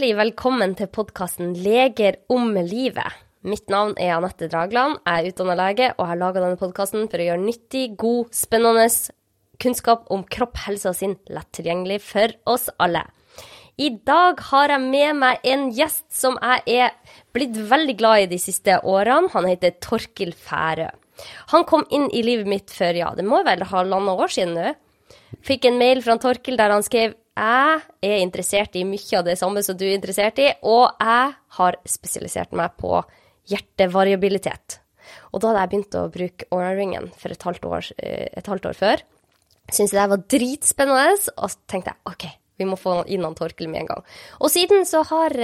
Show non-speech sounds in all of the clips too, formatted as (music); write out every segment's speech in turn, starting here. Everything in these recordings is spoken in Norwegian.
Hjertelig velkommen til podkasten 'Leger om livet'. Mitt navn er Anette Dragland, jeg er utdanna lege og har laga denne podkasten for å gjøre nyttig, god, spennende kunnskap om kropp, helse og sinn lett tilgjengelig for oss alle. I dag har jeg med meg en gjest som jeg er blitt veldig glad i de siste årene. Han heter Torkil Færø. Han kom inn i livet mitt for, ja, det må vel ha halvannet år siden nå. Fikk en mail fra Torkil der han skrev jeg er interessert i mye av det samme som du er interessert i, og jeg har spesialisert meg på hjertevariabilitet. Og da hadde jeg begynt å bruke Aura-ringen for et halvt år, et halvt år før. Syntes det var dritspennende, og så tenkte jeg OK, vi må få inn han Torkel med en gang. Og siden så har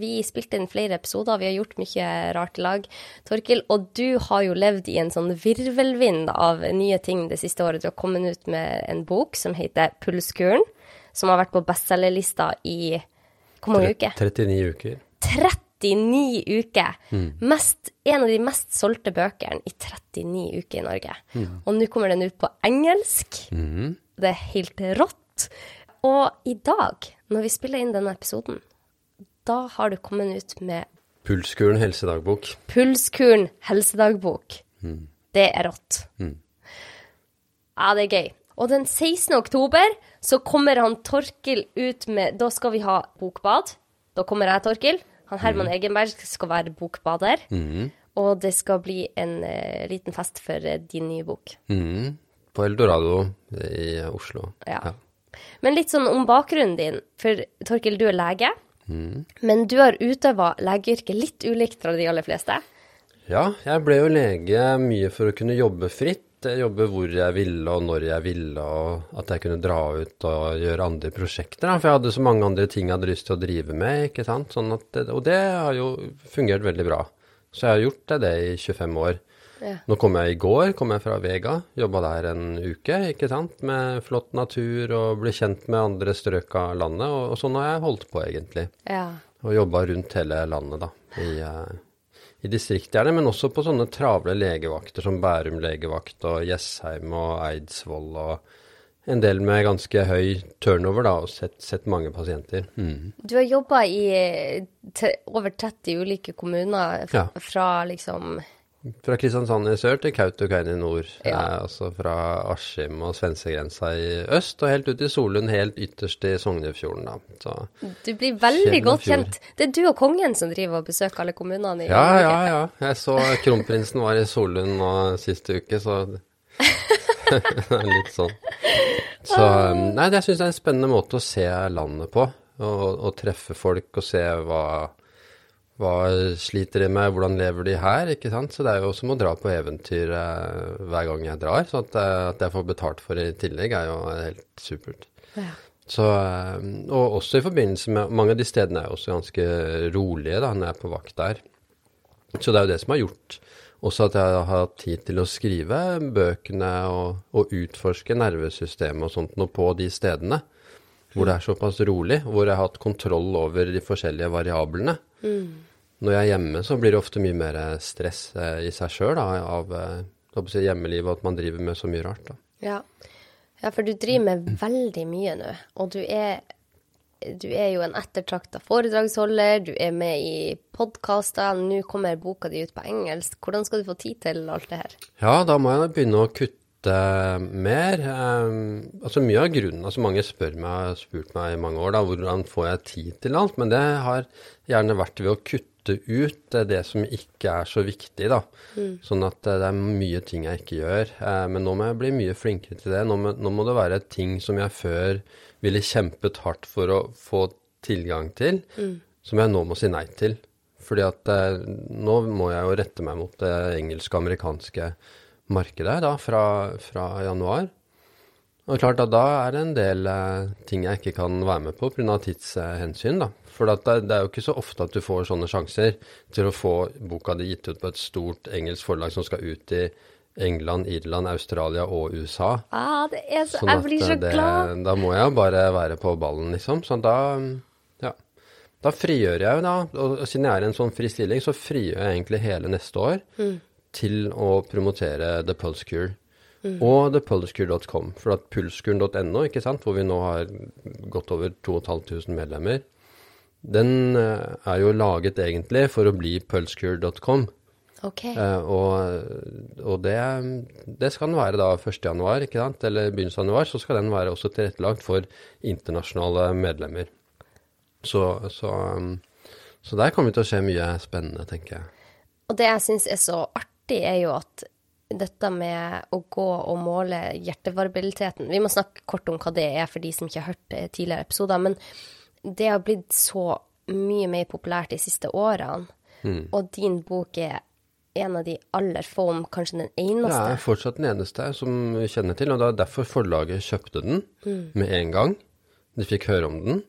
vi spilt inn flere episoder, vi har gjort mye rart i lag, Torkel. Og du har jo levd i en sånn virvelvind av nye ting det siste året. Du har kommet ut med en bok som heter Pulskuren som har vært på bestselgerlista i hvor mange uker? 39 uker. 39 uker! Mm. Mest, en av de mest solgte bøkene i 39 uker i Norge. Mm. Og nå kommer den ut på engelsk. Mm. Det er helt rått. Og i dag, når vi spiller inn denne episoden, da har du kommet ut med Pulskuren helsedagbok. Pulskuren helsedagbok. Det er rått. Ja, det er gøy. Og den 16. oktober så kommer han Torkil ut med Da skal vi ha bokbad. Da kommer jeg, Torkil. Han Herman mm. Egenberg skal være bokbader. Mm. Og det skal bli en uh, liten fest for uh, din nye bok. Mm. På Eldorado i Oslo. Ja. ja. Men litt sånn om bakgrunnen din. For Torkil, du er lege. Mm. Men du har utøva legeyrket litt ulikt fra de aller fleste. Ja, jeg ble jo lege mye for å kunne jobbe fritt jobbe hvor jeg ville og når jeg ville, og at jeg kunne dra ut og gjøre andre prosjekter. For jeg hadde så mange andre ting jeg hadde lyst til å drive med. ikke sant? Sånn at, og det har jo fungert veldig bra. Så jeg har gjort det i 25 år. Ja. Nå kom jeg i går kom jeg fra Vega, jobba der en uke ikke sant? med flott natur og ble kjent med andre strøk av landet. Og, og sånn har jeg holdt på, egentlig. Ja. Og jobba rundt hele landet, da. I, uh, i distriktet gjerne, men også på sånne travle legevakter som Bærum legevakt og Jessheim og Eidsvoll og en del med ganske høy turnover, da, og sett, sett mange pasienter. Mm. Du har jobba i over 30 ulike kommuner fra, ja. fra liksom fra Kristiansand i sør til Kautokeino i nord. Ja. Altså fra Askim og svenskegrensa i øst og helt ut i Solund, helt ytterst i Sognefjorden, da. Så, du blir veldig godt kjent. Det er du og kongen som driver og besøker alle kommunene i Ja, Norge. ja, ja. Jeg så kronprinsen var i Solund nå siste uke, så (laughs) Litt sånn. Så Nei, jeg syns det er en spennende måte å se landet på. Og, og treffe folk og se hva hva sliter de med, hvordan lever de her? ikke sant? Så det er jo som å dra på eventyr eh, hver gang jeg drar. Så at, eh, at, jeg får betalt for det i tillegg, er jo helt supert. Ja. Så, eh, og også i forbindelse med Mange av de stedene er jo også ganske rolige da, når jeg er på vakt der. Så det er jo det som har gjort også at jeg har hatt tid til å skrive bøkene og, og utforske nervesystemet og sånt noe på de stedene. Hvor det er såpass rolig, hvor jeg har hatt kontroll over de forskjellige variablene. Mm. Når jeg er hjemme, så blir det ofte mye mer stress eh, i seg sjøl av eh, hjemmelivet, og at man driver med så mye rart. Ja. ja, for du driver med veldig mye nå. Og du er, du er jo en ettertrakta foredragsholder, du er med i podkaster. Nå kommer boka di ut på engelsk. Hvordan skal du få tid til alt det her? Ja, da må jeg begynne å kutte mer. Um, altså Mye av grunnen altså Mange spør meg, har spurt meg i mange år da, hvordan får jeg tid til alt. Men det har gjerne vært ved å kutte ut det som ikke er så viktig. da. Mm. Sånn at det er mye ting jeg ikke gjør. Uh, men nå må jeg bli mye flinkere til det. Nå må, nå må, det være ting som jeg før ville kjempet hardt for å få tilgang til, mm. som jeg nå må si nei til. Fordi at uh, nå må jeg jo rette meg mot det engelske-amerikanske markedet da, fra, fra januar. Og klart at da er det en del eh, ting jeg ikke kan være med på pga. tidshensyn. da. For det, det, er jo ikke så ofte at du får sånne sjanser til å få boka di gitt ut på et stort engelsk forlag som skal ut i England, Irland, Australia og USA. Ah, det er så, sånn jeg blir så det, glad. Da må jeg bare være på ballen, liksom. Sånn da, ja. Da frigjør jeg jo, da. Og siden jeg er i en sånn fri stilling, så frigjør jeg egentlig hele neste år. Mm til å promotere The Pulse Cure. Mm. Og thepulsecure.com. For at pulskuren.no, ikke sant, hvor vi nå har godt over 2500 medlemmer, den eh, er jo laget egentlig for å bli pulsecure.com. Okay. Eh, og og det, det skal den være da 1.1, ikke sant? Eller begynnelsen av januar, så skal den være også tilrettelagt for internasjonale medlemmer. Så, så, så der kommer det til å skje mye spennende, tenker jeg. Og det jeg syns er så artig, er jo at dette med å gå og måle hjertevariabiliteten Vi må snakke kort om hva det er for de som ikke har hørt tidligere episoder. Men det har blitt så mye mer populært de siste årene. Og din bok er en av de aller få, om kanskje den eneste. er fortsatt den eneste som vi kjenner til, og det er derfor forlaget kjøpte den med en gang. De fikk høre om den,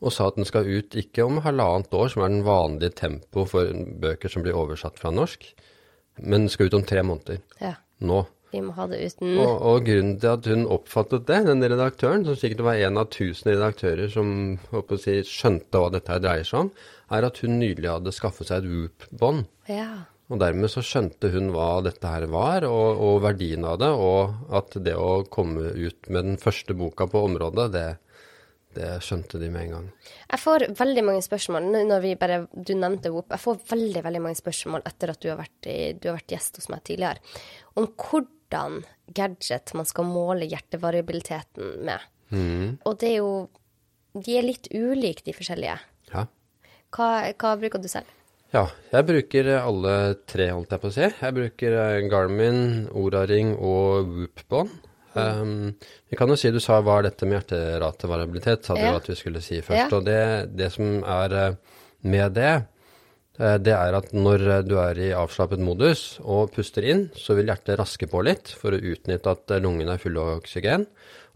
og sa at den skal ut ikke om halvannet år, som er den vanlige tempo for bøker som blir oversatt fra norsk, men den skal ut om tre måneder. Ja. Nå. Vi må ha det uten Og, og grunnen til at hun oppfattet det, den redaktøren, som sikkert var en av tusen redaktører som si, skjønte hva dette her dreier seg om, er at hun nylig hadde skaffet seg et Whoop-bånd. Ja. Og dermed så skjønte hun hva dette her var, og, og verdien av det, og at det å komme ut med den første boka på området, det, det skjønte de med en gang. Jeg får veldig mange spørsmål når vi bare, du nevnte Whoop, jeg får veldig veldig mange spørsmål etter at du har, vært, du har vært gjest hos meg tidligere, om hvordan gadget man skal måle hjertevariabiliteten med. Og det er jo De er litt ulike, de forskjellige. Ja. Hva, hva bruker du selv? Ja, jeg bruker alle tre, holdt jeg på å si. Jeg bruker eh, Garmin, Oraring og Whoop-bånd. Um, vi kan jo si, du sa hva er dette med hjerteratevariabilitet, sa du Ja. at vi skulle si først. Ja. Og det, det som er eh, med det, eh, det er at når du er i avslappet modus og puster inn, så vil hjertet raske på litt for å utnytte at eh, lungene er fulle av oksygen.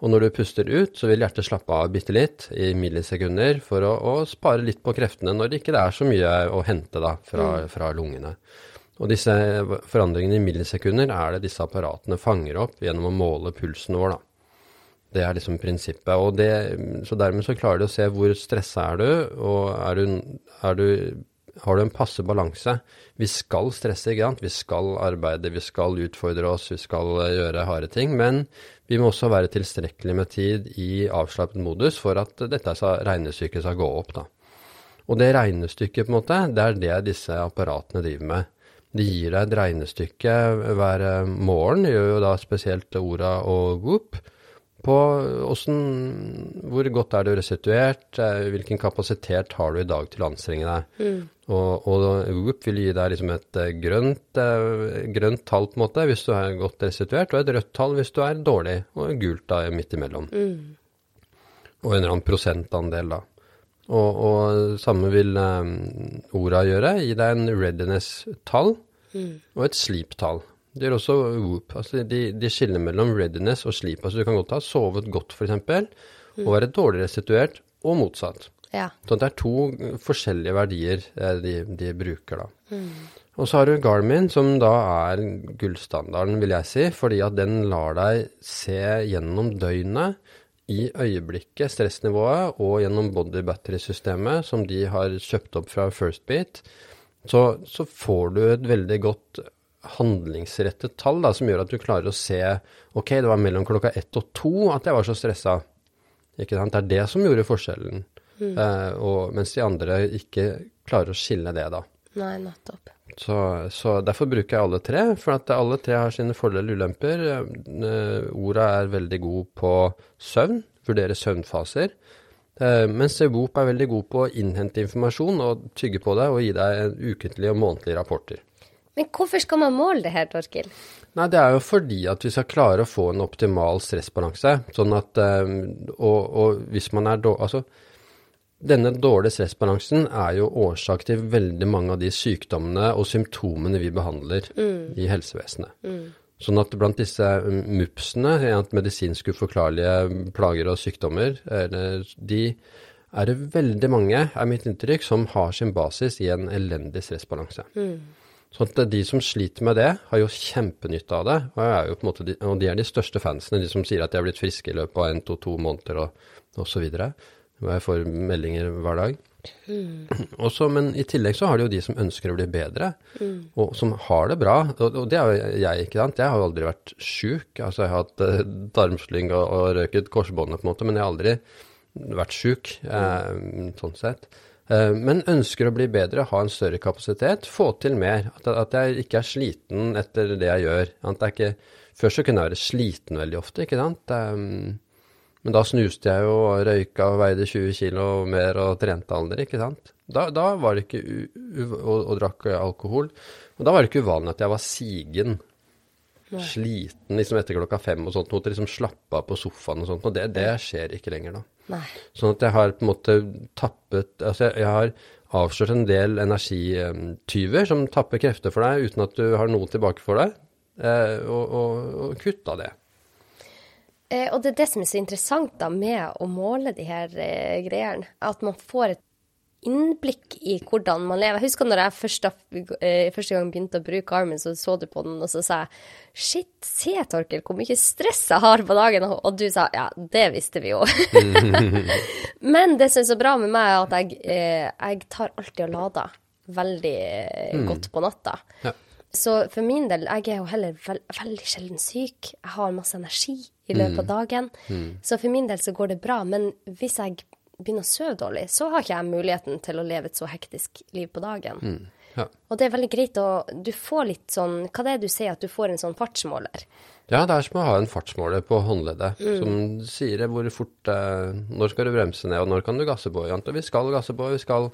Og når du puster ut, så vil hjertet slappe av bitte litt i millisekunder for å, å spare litt på kreftene når det ikke er så mye å hente da, fra, fra lungene. Og disse forandringene i millisekunder er det disse apparatene fanger opp gjennom å måle pulsen vår. da. Det er liksom prinsippet. Og det, så dermed så klarer du å se hvor stressa er du, og er du, er du, har du en passe balanse. Vi skal stresse, ikke sant. Vi skal arbeide, vi skal utfordre oss, vi skal eh, gjøre harde ting. Men vi må også være tilstrekkelig med tid i avslappet modus for at dette regnestykket skal gå opp, da. Og det regnestykket, på en måte, det er det disse apparatene driver med. De gir deg et regnestykke hver eh, morgen, gjør jo da spesielt Ora og Goop, på åssen Hvor godt er du restituert, eh, hvilken kapasitet har du i dag til å anstrenge deg. Og, og Goop vil gi deg liksom et eh, grønt, grønt tall på en måte hvis du er godt restituert, og et rødt tall hvis du er dårlig, og gult da midt imellom. Og en eller annen prosentandel, da. Og, og samme vil um, orda gjøre. Gi deg en readiness-tall og et sleep-tall. Det gjør også Whoop. Altså de, de skiller mellom readiness og sleep. Altså du kan godt ha sovet godt, f.eks., og være dårlig restituert, og motsatt. Ja. Så det er to forskjellige verdier eh, de, de bruker, da. Og så har du Garmin, som da er gullstandarden, vil jeg si, fordi at den lar deg se gjennom døgnet i øyeblikket, stressnivået, og gjennom body battery-systemet som de har kjøpt opp fra Firstbeat, så, så får du et veldig godt handlingsrettet tall da, som gjør at du klarer å se ok, det var mellom klokka ett og to at jeg var så stressa. Ikke sant? Det er det som gjorde forskjellen. Eh, og, mens de andre ikke klarer å skille det, da. Nei, nettopp. Så, så derfor bruker jeg alle tre, for at alle tre har sine fordeler og ulemper. Eh, Orda er veldig god på søvn, vurdere søvnfaser. Eh, mens Whoop er veldig god på å innhente informasjon og tygge på det og gi deg ukentlige og månedlige rapporter. Men hvorfor skal man måle det her, Torkil? Nei, det er jo fordi at vi skal klare å få en optimal stressbalanse. Sånn at eh, Og, og hvis man er dårlig Altså, denne dårlige stressbalansen er jo årsak til veldig mange av de sykdommene og symptomene vi behandler i helsevesenet. Sånn at blant disse mm, MUPS-ene, medisinsk uforklarlige plager og sykdommer, de er det veldig mange, er mitt inntrykk, som har sin basis i en elendig stressbalanse. Sånn at de som sliter med det, har jo kjempenytte av det. Og, er måte de, og de er de største fansene, de som sier at de har blitt friske i løpet av en, to, to måneder og, og så Og jeg får meldinger hver dag. Også, men i tillegg så har de jo de som ønsker å bli bedre, og som har det bra. Og, og det er jo jeg, ikke sant. Jeg har jo aldri vært sjuk. Altså jeg har hatt eh, tarmslyng og, og røket korsbåndet på en måte, men jeg har aldri vært sjuk, eh, sånn sett. Eh, men ønsker å bli bedre, ha en større kapasitet, få til mer. At, at jeg ikke er sliten etter det jeg gjør. At jeg ikke, før så kunne jeg være sliten veldig ofte, ikke sant. Um, men da snuste jeg jo og røyka og veide 20 kilo mer og trente aldri, ikke sant. Da, da var det ikke og, og, drakk alkohol. Og da var det ikke uvanlig at jeg var sigen. Nei. Sliten liksom etter klokka fem og sånt. Måtte liksom slappe av på sofaen og sånt. Og det, det skjer ikke lenger da. Nei. Sånn at jeg har på en måte tappet Altså jeg, jeg har avslørt en del energityver som tapper krefter for deg uten at du har noe tilbake for deg, eh, og, og, og kutta det. Eh, og det er det som er så interessant da med å måle de her eh, greiene. At man får et innblikk i hvordan man lever. Jeg husker når jeg første, eh, første gang begynte å bruke armen, så så du på den, og så sa jeg Shit, se Torkel, hvor mye stress jeg har på dagen. Og du sa ja, det visste vi jo. (laughs) Men det som er så bra med meg, er at jeg, eh, jeg tar alltid og lader veldig mm. godt på natta. Ja. Så for min del, jeg er jo heller veld, veldig sjelden syk. Jeg har masse energi i løpet av mm. dagen. Mm. Så for min del så går det bra. Men hvis jeg begynner å sove dårlig, så har ikke jeg muligheten til å leve et så hektisk liv på dagen. Mm. Ja. Og det er veldig greit å Du får litt sånn Hva det er du sier, at du får en sånn fartsmåler? Ja, det er som å ha en fartsmåler på håndleddet mm. som sier hvor fort eh, Når skal du bremse ned, og når kan du gasse på? og Vi skal gasse på, vi skal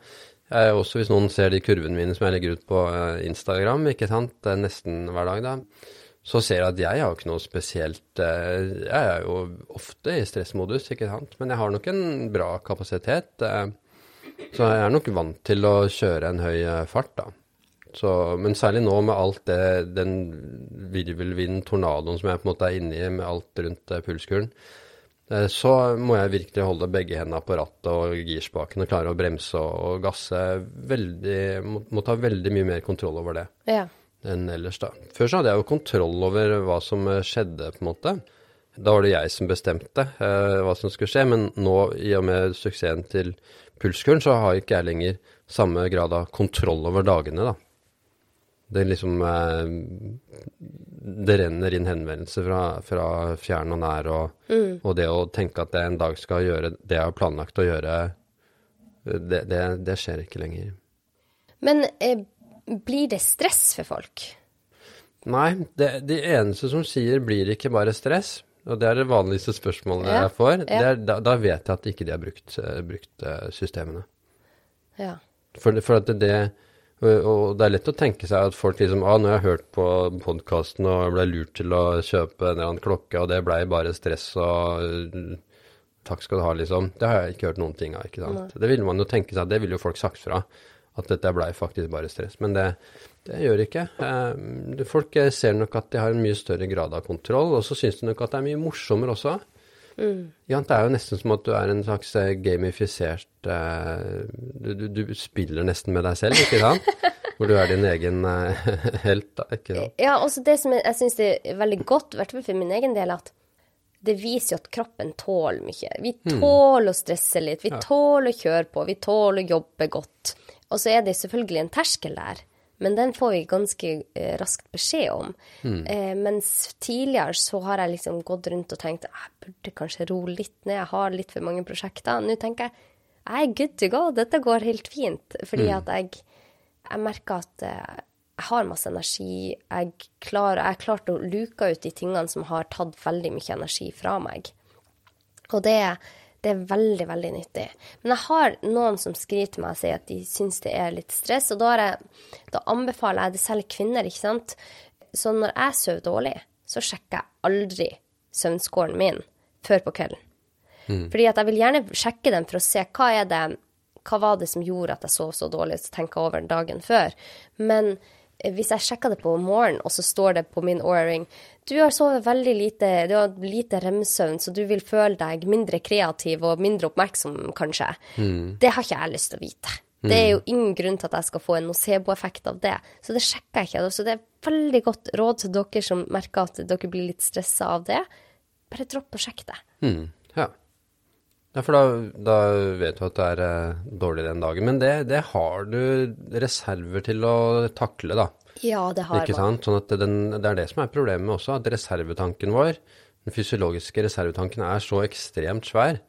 eh, Også hvis noen ser de kurvene mine som jeg legger ut på eh, Instagram, ikke sant, nesten hver dag, da så ser jeg at jeg har ikke noe spesielt eh, Jeg er jo ofte i stressmodus, ikke sant. Men jeg har nok en bra kapasitet. Så jeg er nok vant til å kjøre en høy fart, da. Så, men særlig nå med alt det, den virvelvinden, tornadoen som jeg på en måte er inne i, med alt rundt pulskuren, så må jeg virkelig holde begge hendene på rattet og girspaken og klare å bremse og gasse veldig må, må ta veldig mye mer kontroll over det. Ja enn ellers, da. Før så hadde jeg jo kontroll over hva som eh, skjedde, på en måte. Da var det jeg som bestemte eh, hva som skulle skje, men nå, i og med suksessen til Pulskuren, så har ikke jeg lenger samme grad av kontroll over dagene, da. Det liksom eh, Det renner inn henvendelser fra, fra fjern og nær, og, mm. og, det å tenke at jeg en dag skal gjøre det jeg har planlagt å gjøre, det, det, det skjer ikke lenger. Men eh, blir det stress for folk? Nei, det, de eneste som sier blir ikke bare stress, og det er det vanligste spørsmålet ja, jeg får, ja. er, da, da, vet jeg at ikke de har brukt, brukt eh, systemene. Ja. For, for, at det og det er lett å tenke seg at folk liksom ah, nå har jeg hørt på podkasten og ble lurt til å kjøpe en eller annen klokke, og det blei bare stress og takk skal du ha, liksom. Det har jeg ikke hørt noen ting av, ikke sant. Nei. Det ville man jo tenke seg, det ville jo folk sagt fra at dette blei faktisk bare stress. Men det, det gjør ikke. Eh, folk ser nok at de har en mye større grad av kontroll, og så syns de nok at det er mye morsommere også. Mm. Ja, det er jo nesten som at du er en slags eh, gamifisert uh, du, du, du, spiller nesten med deg selv, ikke sant? (laughs) Hvor du er din egen uh, (laughs) helt, da. ikke sant? Ja, også det som jeg, jeg syns er veldig godt, i hvert fall for min egen del, at det viser jo at kroppen tåler mye. Vi hmm. tåler mm. å stresse litt, vi ja. tåler å kjøre på, vi tåler å jobbe godt. Og så er det selvfølgelig en terskel der, men den får vi ganske eh, raskt beskjed om. Mm. Eh, mens tidligere så har jeg liksom gått rundt og tenkt jeg burde kanskje roe litt ned, jeg har litt for mange prosjekter. Nå tenker jeg jeg er good to go, dette går helt fint. Fordi mm. at jeg, jeg merker at eh, jeg har masse energi. Jeg, klarer, jeg har klart å luke ut de tingene som har tatt veldig mye energi fra meg. Og det er det er veldig, veldig nyttig. Men jeg har noen som skriver til meg og sier at de syns det er litt stress, og da, jeg, da, anbefaler jeg det selv kvinner, ikke sant. Så når jeg sover dårlig, så sjekker jeg aldri søvnskålen min før på kvelden. Mm. Fordi at jeg vil gjerne sjekke den for å se hva er det hva var det som gjorde at jeg sov så dårlig, så tenker jeg over dagen før. Men hvis jeg sjekker det på morgenen, og så står det på min Aura-ring du har sovet veldig lite, du har lite remsøvn, så du vil føle deg mindre kreativ og mindre oppmerksom, kanskje. Mm. Det har ikke jeg lyst til å vite. Det er jo mm. ingen grunn til at jeg skal få en nocebo-effekt av det. Så det sjekker jeg ikke. Så det er veldig godt råd til dere som merker at dere blir litt stressa av det. Bare dropp å sjekke det. Mm. Ja. Ja. for da, da, vet du at det er uh, dårlig den dagen. Men det, det har du reserver til å takle, da. Ja, det har Ikke sant? Sånn at den, det er det som er problemet også, at reservetanken vår, den fysiologiske reservetanken, er så ekstremt svær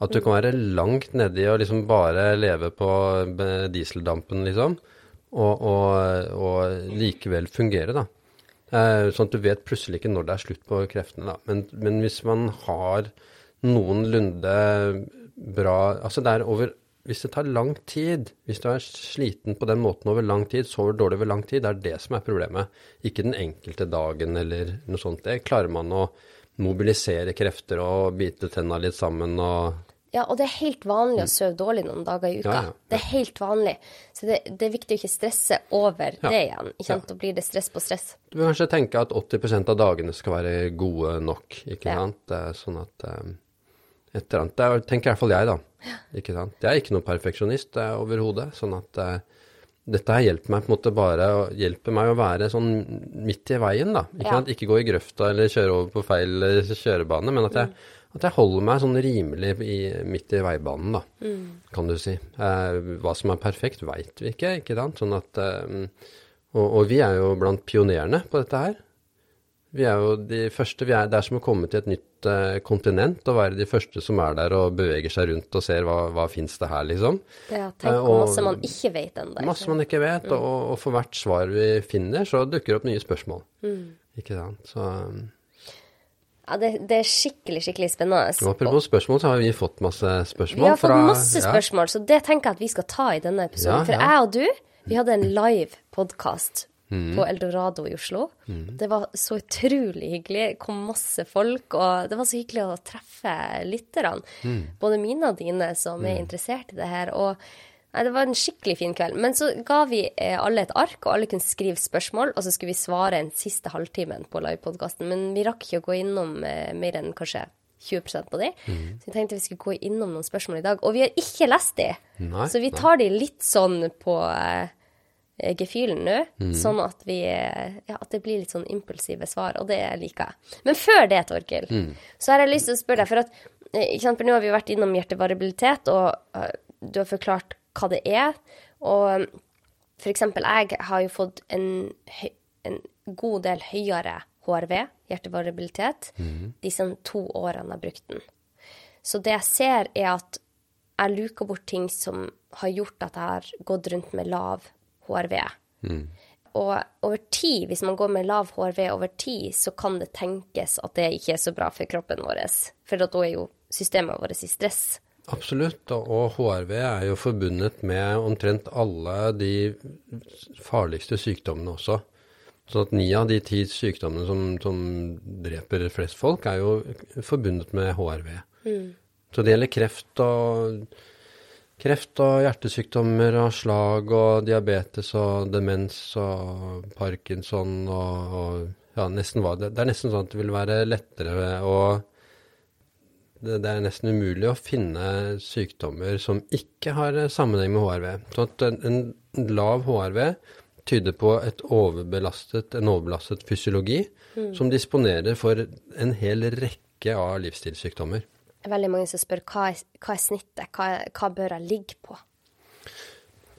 At du kan være langt nedi og liksom bare leve på eh, dieseldampen, liksom, og, og, og likevel fungere, da. Eh, sånn at du vet plutselig ikke når det er slutt på kreftene, da. Men, men hvis man har noenlunde bra Altså det er over hvis det tar lang tid, hvis du er sliten på den måten over lang tid, sover dårlig over lang tid, det er det som er problemet. Ikke den enkelte dagen eller noe sånt. Det klarer man å mobilisere krefter og bite tenna litt sammen og Ja, og det er helt vanlig å sove dårlig noen dager i uka. Ja, ja, ja. Det er helt vanlig. Så det, det er viktig å ikke stresse over det igjen. Ikke sant? Da blir det stress på stress. Du vil kanskje tenke at 80% av dagene skal være gode nok, ikke sant? Sånn at eh, et eller annet, det er- tenker i hvert fall jeg da, ikke sant? Jeg er ikke noen perfeksjonist eh, overhodet, sånn at uh, dette her hjelper meg på en måte bare, hjelper meg å være sånn midt i veien da, ikke Ja. sant? Ikke gå i grøfta eller kjøre over på feil kjørebane, men at jeg, at jeg holder meg sånn rimelig i, midt i veibanen da, kan du si. Uh, hva som er perfekt vet vi ikke, ikke sant? Sånn at, uh, og, og vi er jo blant pionerene på dette her. Vi er jo de første, vi er, Det er som å komme til et nytt eh, kontinent og være de første som er der og beveger seg rundt og ser hva, hva fins det her, liksom. Ja, tenk Eh, på og- masse man ikke vet ennå. Masse man ikke vet, og, og for hvert svar vi finner, så dukker det opp nye spørsmål. Ikke sant. Så um, Ja, det, det er skikkelig, skikkelig spennende. og apropos spørsmål, så har vi fått masse spørsmål. Vi har fått fra- masse ja. spørsmål, så det tenker jeg at vi skal ta i denne episoden. Ja, For jeg og du, vi hadde en live podkast Mm. på Eldorado i Oslo. Det var så utrolig hyggelig. Det kom masse folk, og det var så hyggelig å treffe lytterne. Mm. Både mine og dine som er interessert i det her. Og nei, det var en skikkelig fin kveld. Men så ga vi eh, alle et ark, og alle kunne skrive spørsmål, og så skulle vi svare en siste halvtimen på livepodkasten. Men vi rakk ikke å gå innom eh, mer enn kanskje 20% på de. Mm. Så vi tenkte vi skulle gå innom noen spørsmål i dag. Og vi har ikke lest de, Nei, så vi nei. tar de litt sånn på eh, gefühlen nå, Mm. sånn at vi eh, Ja, at det blir litt sånn impulsive svar, og det liker jeg. Men før det, Torkil, Mm. så har jeg lyst til å spørre deg, for at eksempel, for nå har vi vært innom hjertevariabilitet, og eh, du har forklart hva det er. Og eh, for eksempel, jeg har jo fått en, en god del høyere HRV, hjertevariabilitet, de disse to årene jeg har brukt den. Så det jeg ser, er at jeg luker bort ting som har gjort at jeg har gått rundt med lav HRV. Og over tid, hvis man går med lav HRV over tid, så kan det tenkes at det ikke er så bra for kroppen vår. For da er jo systemet vårt i stress. Absolutt, og, HRV er jo forbundet med omtrent alle de farligste sykdommene også. Så at ni av de ti sykdommene som, som dreper flest folk, er jo forbundet med HRV. Så det gjelder kreft og, kreft og hjertesykdommer og slag og diabetes og demens og parkinson og, og ja, nesten hva. Det, det er nesten sånn at det vil være lettere å det, det er nesten umulig å finne sykdommer som ikke har eh, sammenheng med HRV. Så at en, en lav HRV tyder på et overbelastet, en overbelastet fysiologi som disponerer for en hel rekke av livsstilssykdommer. Veldig mange som spør hva er, hva er snittet, hva, hva bør jeg ligge på?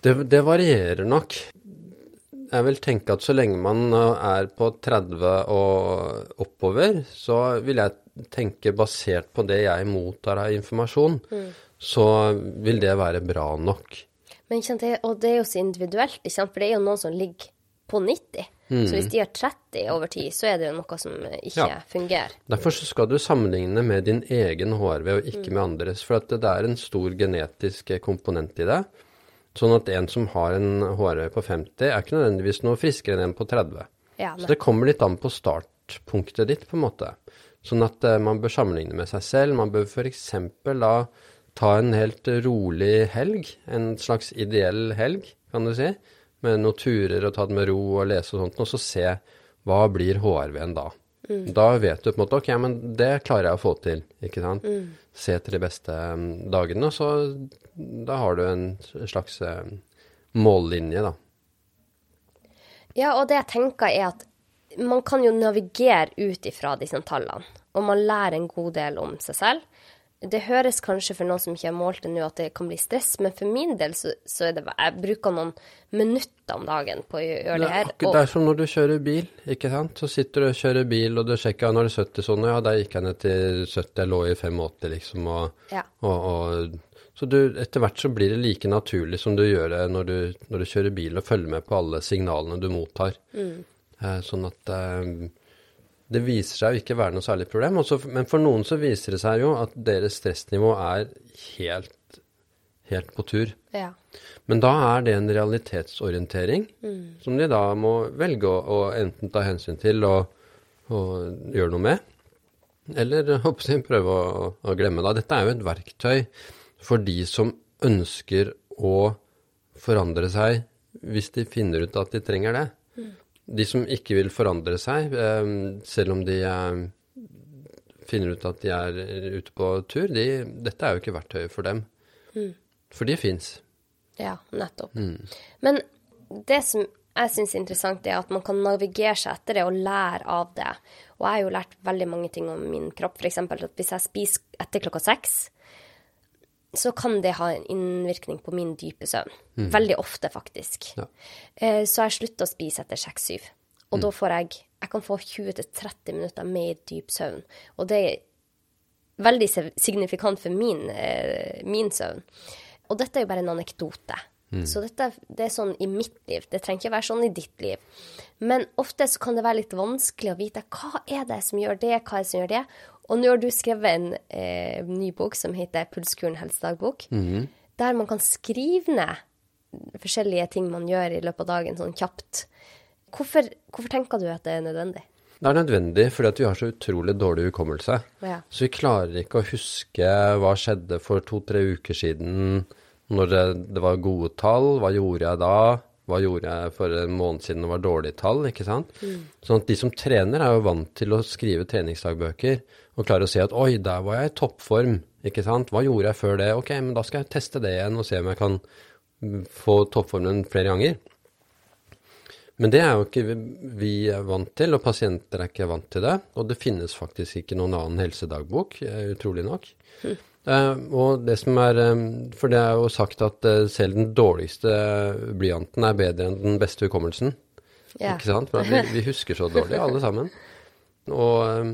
Det, det varierer nok. Jeg vil tenke at så lenge man er på 30 og oppover, så vil jeg tenke basert på det jeg mottar av informasjon, så vil det være bra nok. Men og det er jo så individuelt, for det er jo noen som ligger på 90. Så hvis de har 30 over tid, så er det jo noe som ikke Ja. fungerer. Derfor så skal du sammenligne med din egen HRV og ikke med andres, for at det er en stor genetisk komponent i det. Sånn at en som har en HRV på 50 er ikke nødvendigvis noe friskere enn en på 30. Ja, Så det kommer litt an på startpunktet ditt, på en måte. Sånn at eh, man bør sammenligne med seg selv. Man bør f.eks. da ta en helt rolig helg, en slags ideell helg, kan du si, med noen turer og ta det med ro og lese og sånt, og så se hva blir HRV-en da. Da vet du på en måte ok, men det klarer jeg å få til, ikke sant. Se til de beste mm, dagene, og så da har du en slags eh, mållinje, da. Ja, og det jeg tenker er at man kan jo navigere ut ifra disse tallene, og man lærer en god del om seg selv. Det høres kanskje for noen som ikke har målt det nå, at det kan bli stress, men for min del så, så er det Jeg bruker noen minutter om dagen på å gjøre Det det er, her. det er som når du kjører bil, ikke sant. Så sitter du og kjører bil, og du sjekker når det er 70-sone. Ja, der gikk jeg ned til 70, jeg lå i 85, liksom. Og, Ja. og, og, så du, etter hvert så blir det like naturlig som du gjør det når du, når du kjører bil og følger med på alle signalene du mottar. Eh, sånn at eh, det viser seg å ikke være noe særlig problem. Også, men for noen så viser det seg jo at deres stressnivå er helt, helt på tur. ja. Men da er det en realitetsorientering som de da må velge å, å enten ta hensyn til og, og gjøre noe med, eller (laughs) håper jeg, prøve å, å glemme det. Dette er jo et verktøy for de som ønsker å forandre seg hvis de finner ut at de trenger det. De som ikke vil forandre seg, eh, selv om de eh, finner ut at de er ute på tur, de, dette er jo ikke verktøyet for dem. For de fins. Ja, nettopp. Men det som jeg syns er interessant, er at man kan navigere seg etter det og lære av det. Og jeg har jo lært veldig mange ting om min kropp. F.eks. at hvis jeg spiser etter klokka seks, så kan det ha en innvirkning på min dype søvn. Veldig ofte, faktisk. Ja. Eh, Så jeg slutter å spise etter seks-syv. Og da får jeg Jeg kan få 20-30 minutter mer dyp søvn. Og det er veldig signifikant for min, eh, min søvn. Og dette er jo bare en anekdote. Så dette det er sånn i mitt liv. Det trenger ikke være sånn i ditt liv. Men ofte så kan det være litt vanskelig å vite hva er det som gjør det, hva er det som gjør det. Og nå har du skrevet en eh, ny bok som heter Pulskuren helsedagbok, der man kan skrive ned forskjellige ting man gjør i løpet av dagen, sånn kjapt. Hvorfor, hvorfor tenker du at det er nødvendig? Det er nødvendig fordi vi har så utrolig dårlig hukommelse. Ja. Så vi klarer ikke å huske hva skjedde for to-tre uker siden, når det, det var gode tall. Hva gjorde jeg da? Hva gjorde jeg for en måned siden det var dårlige tall? ikke sant? Sånn at de som trener, er jo vant til å skrive treningsdagbøker og klarer å se at oi, der var jeg i toppform. ikke sant? Hva gjorde jeg før det? Ok, men da skal jeg teste det igjen og se om jeg kan mm, få toppformen flere ganger. Men det er jo ikke vi- er vant til, og pasienter er ikke vant til det. Og det finnes faktisk ikke noen annen helsedagbok, eh, utrolig nok. Eh, og det som er eh, For det er jo sagt at eh, selv den dårligste blyanten er bedre enn den beste hukommelsen. Ja. Ikke sant? For vi, vi husker så dårlig, alle sammen. Og eh,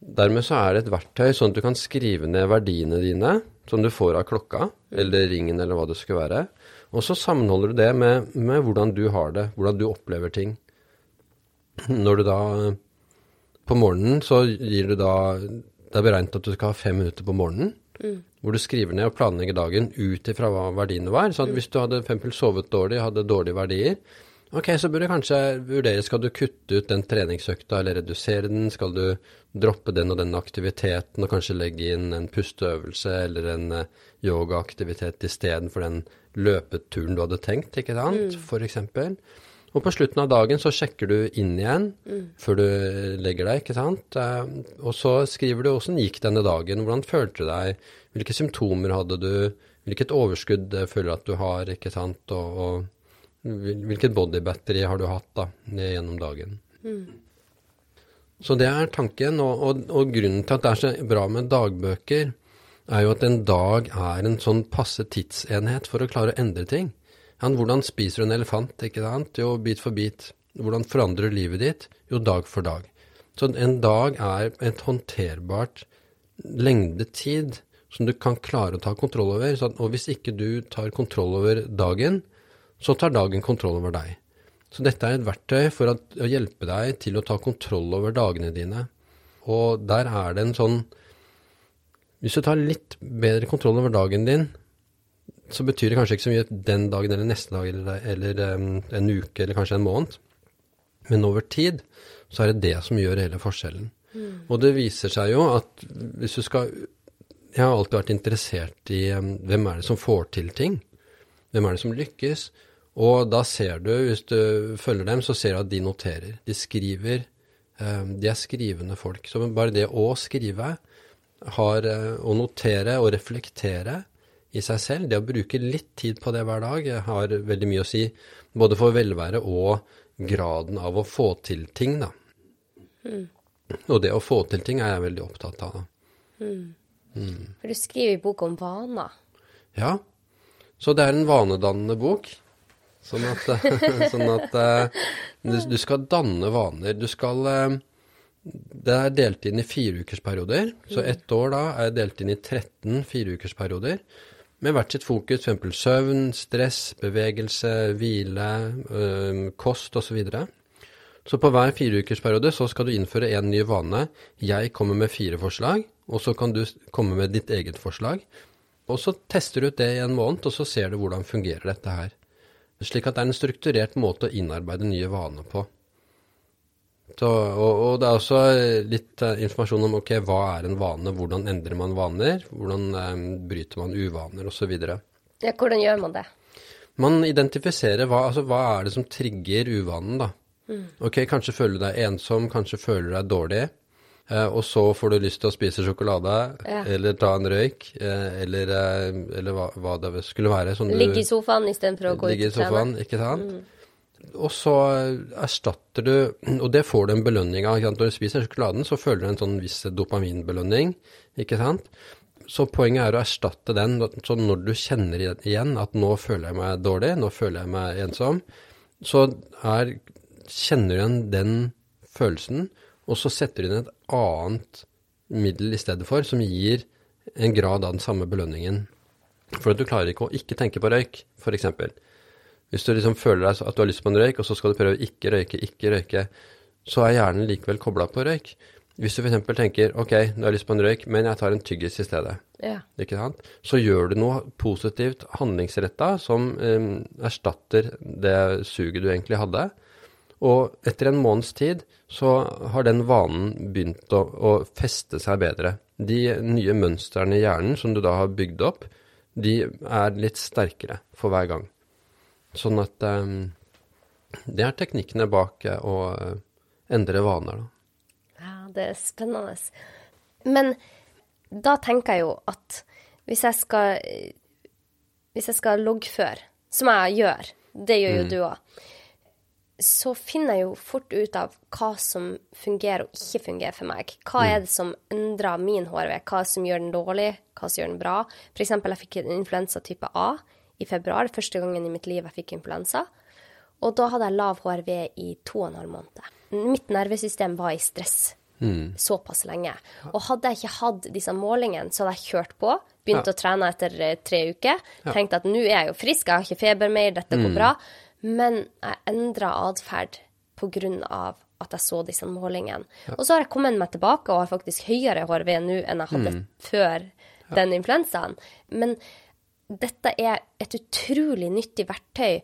dermed så er det et verktøy sånn at du kan skrive ned verdiene dine som du får av klokka, eller ringen, eller hva det skulle være. Og så sammenholder du det med, med hvordan du har det, hvordan du opplever ting. Når du da På morgenen så gir du da Det er beregnet at du skal ha fem minutter på morgenen. Hvor du skriver ned og planlegger dagen ut ifra hva verdiene var. Så at hvis du hadde eksempel sovet dårlig, hadde dårlige verdier, ok, så burde du kanskje vurdere skal du kutte ut den treningsøkta eller redusere den. Skal du droppe den og den aktiviteten og kanskje legge inn en pusteøvelse eller en eh, yogaaktivitet istedenfor den løpeturen du hadde tenkt, ikke sant, for eksempel. Og på slutten av dagen så sjekker du inn igjen før du legger deg, ikke sant. Eh, Og så skriver du åssen gikk denne dagen, hvordan følte du deg, hvilke symptomer hadde du, hvilket overskudd eh, føler du at du har, ikke sant, og, og hvil- hvilket bodybattery har du hatt da, gjennom dagen. Så det er tanken, og, og, og grunnen til at det er så bra med dagbøker, er jo at en dag er en sånn passe tidsenhet for å klare å endre ting. Ja, hvordan spiser du en elefant, ikke sant? Jo, bit for bit. Hvordan forandrer livet ditt? Jo, dag for dag. Så en dag er et håndterbart lengde tid som du kan klare å ta kontroll over. At- og hvis ikke du tar kontroll over dagen, så tar dagen kontroll over deg. Så dette er et verktøy for at, å hjelpe deg til å ta kontroll over dagene dine. Og der er det en sånn Hvis du tar litt bedre kontroll over dagen din, så betyr det kanskje ikke så mye den dagen eller neste dag eller, eller um, en uke eller kanskje en måned. Men over tid så er det det som gjør hele forskjellen. Og det viser seg jo at hvis du skal Jeg har alltid vært interessert i um, hvem er det som får til ting? Hvem er det som lykkes? Og da ser du, hvis du følger dem, så ser du at de noterer. De skriver. um, De er skrivende folk. Så bare det å skrive har eh, å notere og reflektere i seg selv, det å bruke litt tid på det hver dag, har veldig mye å si. Både for velvære og graden av å få til ting, da. Og det å få til ting er jeg veldig opptatt av. da. For du skriver i bok om vaner. Ja. Så det er en vanedannende bok. Sånn at, (laughs) sånn at eh, du, du skal danne vaner. Du skal eh, Det er delt inn i fireukersperioder. Så ett år da er delt inn i 13 fireukersperioder. Med hvert sitt fokus, f.eks. søvn, stress, bevegelse, hvile, øh, kost osv. Så, videre. så på hver fireukersperiode så skal du innføre en ny vane. Jeg kommer med fire forslag, og så kan du komme med ditt eget forslag. Og så tester du ut det i en måned, og så ser du hvordan fungerer dette her. Slik at det er en strukturert måte å innarbeide nye vaner på. Så, og, og, det er også litt uh, informasjon om ok, hva er en vane, hvordan endrer man vaner, hvordan um, bryter man uvaner osv. Ja, hvordan gjør man det? Man identifiserer hva, altså, hva er det som trigger uvanen, da. Mm. Ok, kanskje føler du deg ensom, kanskje føler du deg dårlig. Uh, og så får du lyst til å spise sjokolade, ja. eller ta en røyk, eller, eller hva, hva, det skulle være. Ligge i sofaen istedenfor å gå ut og. Ligge i sofaen, ikke sant. Mm. Og så erstatter du Og det får du en belønning av. Når du spiser sjokoladen, så føler du en sånn viss dopaminbelønning, ikke sant? Så poenget er å erstatte den. Så når du kjenner igjen at nå føler jeg meg dårlig, nå føler jeg meg ensom, så er, kjenner du igjen den følelsen, og så setter du inn et annet middel i stedet for, som gir en grad av den samme belønningen. For at du klarer ikke å ikke tenke på røyk, f.eks. Hvis du liksom føler deg at du har lyst på en røyk, og så skal du prøve å ikke røyke, ikke røyke, så er hjernen likevel kobla på røyk. Hvis du f.eks. tenker ok, nå har jeg lyst på en røyk, men jeg tar en tyggis i stedet, ja. ikke sant? så gjør du noe positivt handlingsretta som um, erstatter det suget du egentlig hadde. Og etter en måneds tid så har den vanen begynt å, å feste seg bedre. De nye mønstrene i hjernen som du da har bygd opp, de er litt sterkere for hver gang. Sånn at um, det er teknikkene bak uh, å uh, endre vaner, da. Ja, det er spennende. Men da tenker jeg jo at hvis jeg skal Hvis jeg skal loggføre, som jeg gjør, det gjør jo mm. du òg, så finner jeg jo fort ut av hva som fungerer og ikke fungerer for meg. Hva mm. er det som endrer min HRV? Hva som gjør den dårlig, hva som gjør den bra? For eksempel, jeg fikk en influensa type A i februar, første gangen i mitt liv jeg fikk influensa. Og da hadde jeg lav HRV i to og en halv måned. Mitt nervesystem var i stress mm. såpass lenge. Og hadde jeg ikke hatt disse målingene, så hadde jeg kjørt på, begynt ja. å trene etter eh, tre uker, ja. tenkte at nå er jeg jo frisk, jeg har ikke feber mer, dette går mm. bra. Men jeg endra atferd av at jeg så disse målingene. Ja. Og så har jeg kommet meg tilbake og har faktisk høyere HRV nå enn jeg hadde mm. før den influensaen. Men dette er et utrolig nyttig verktøy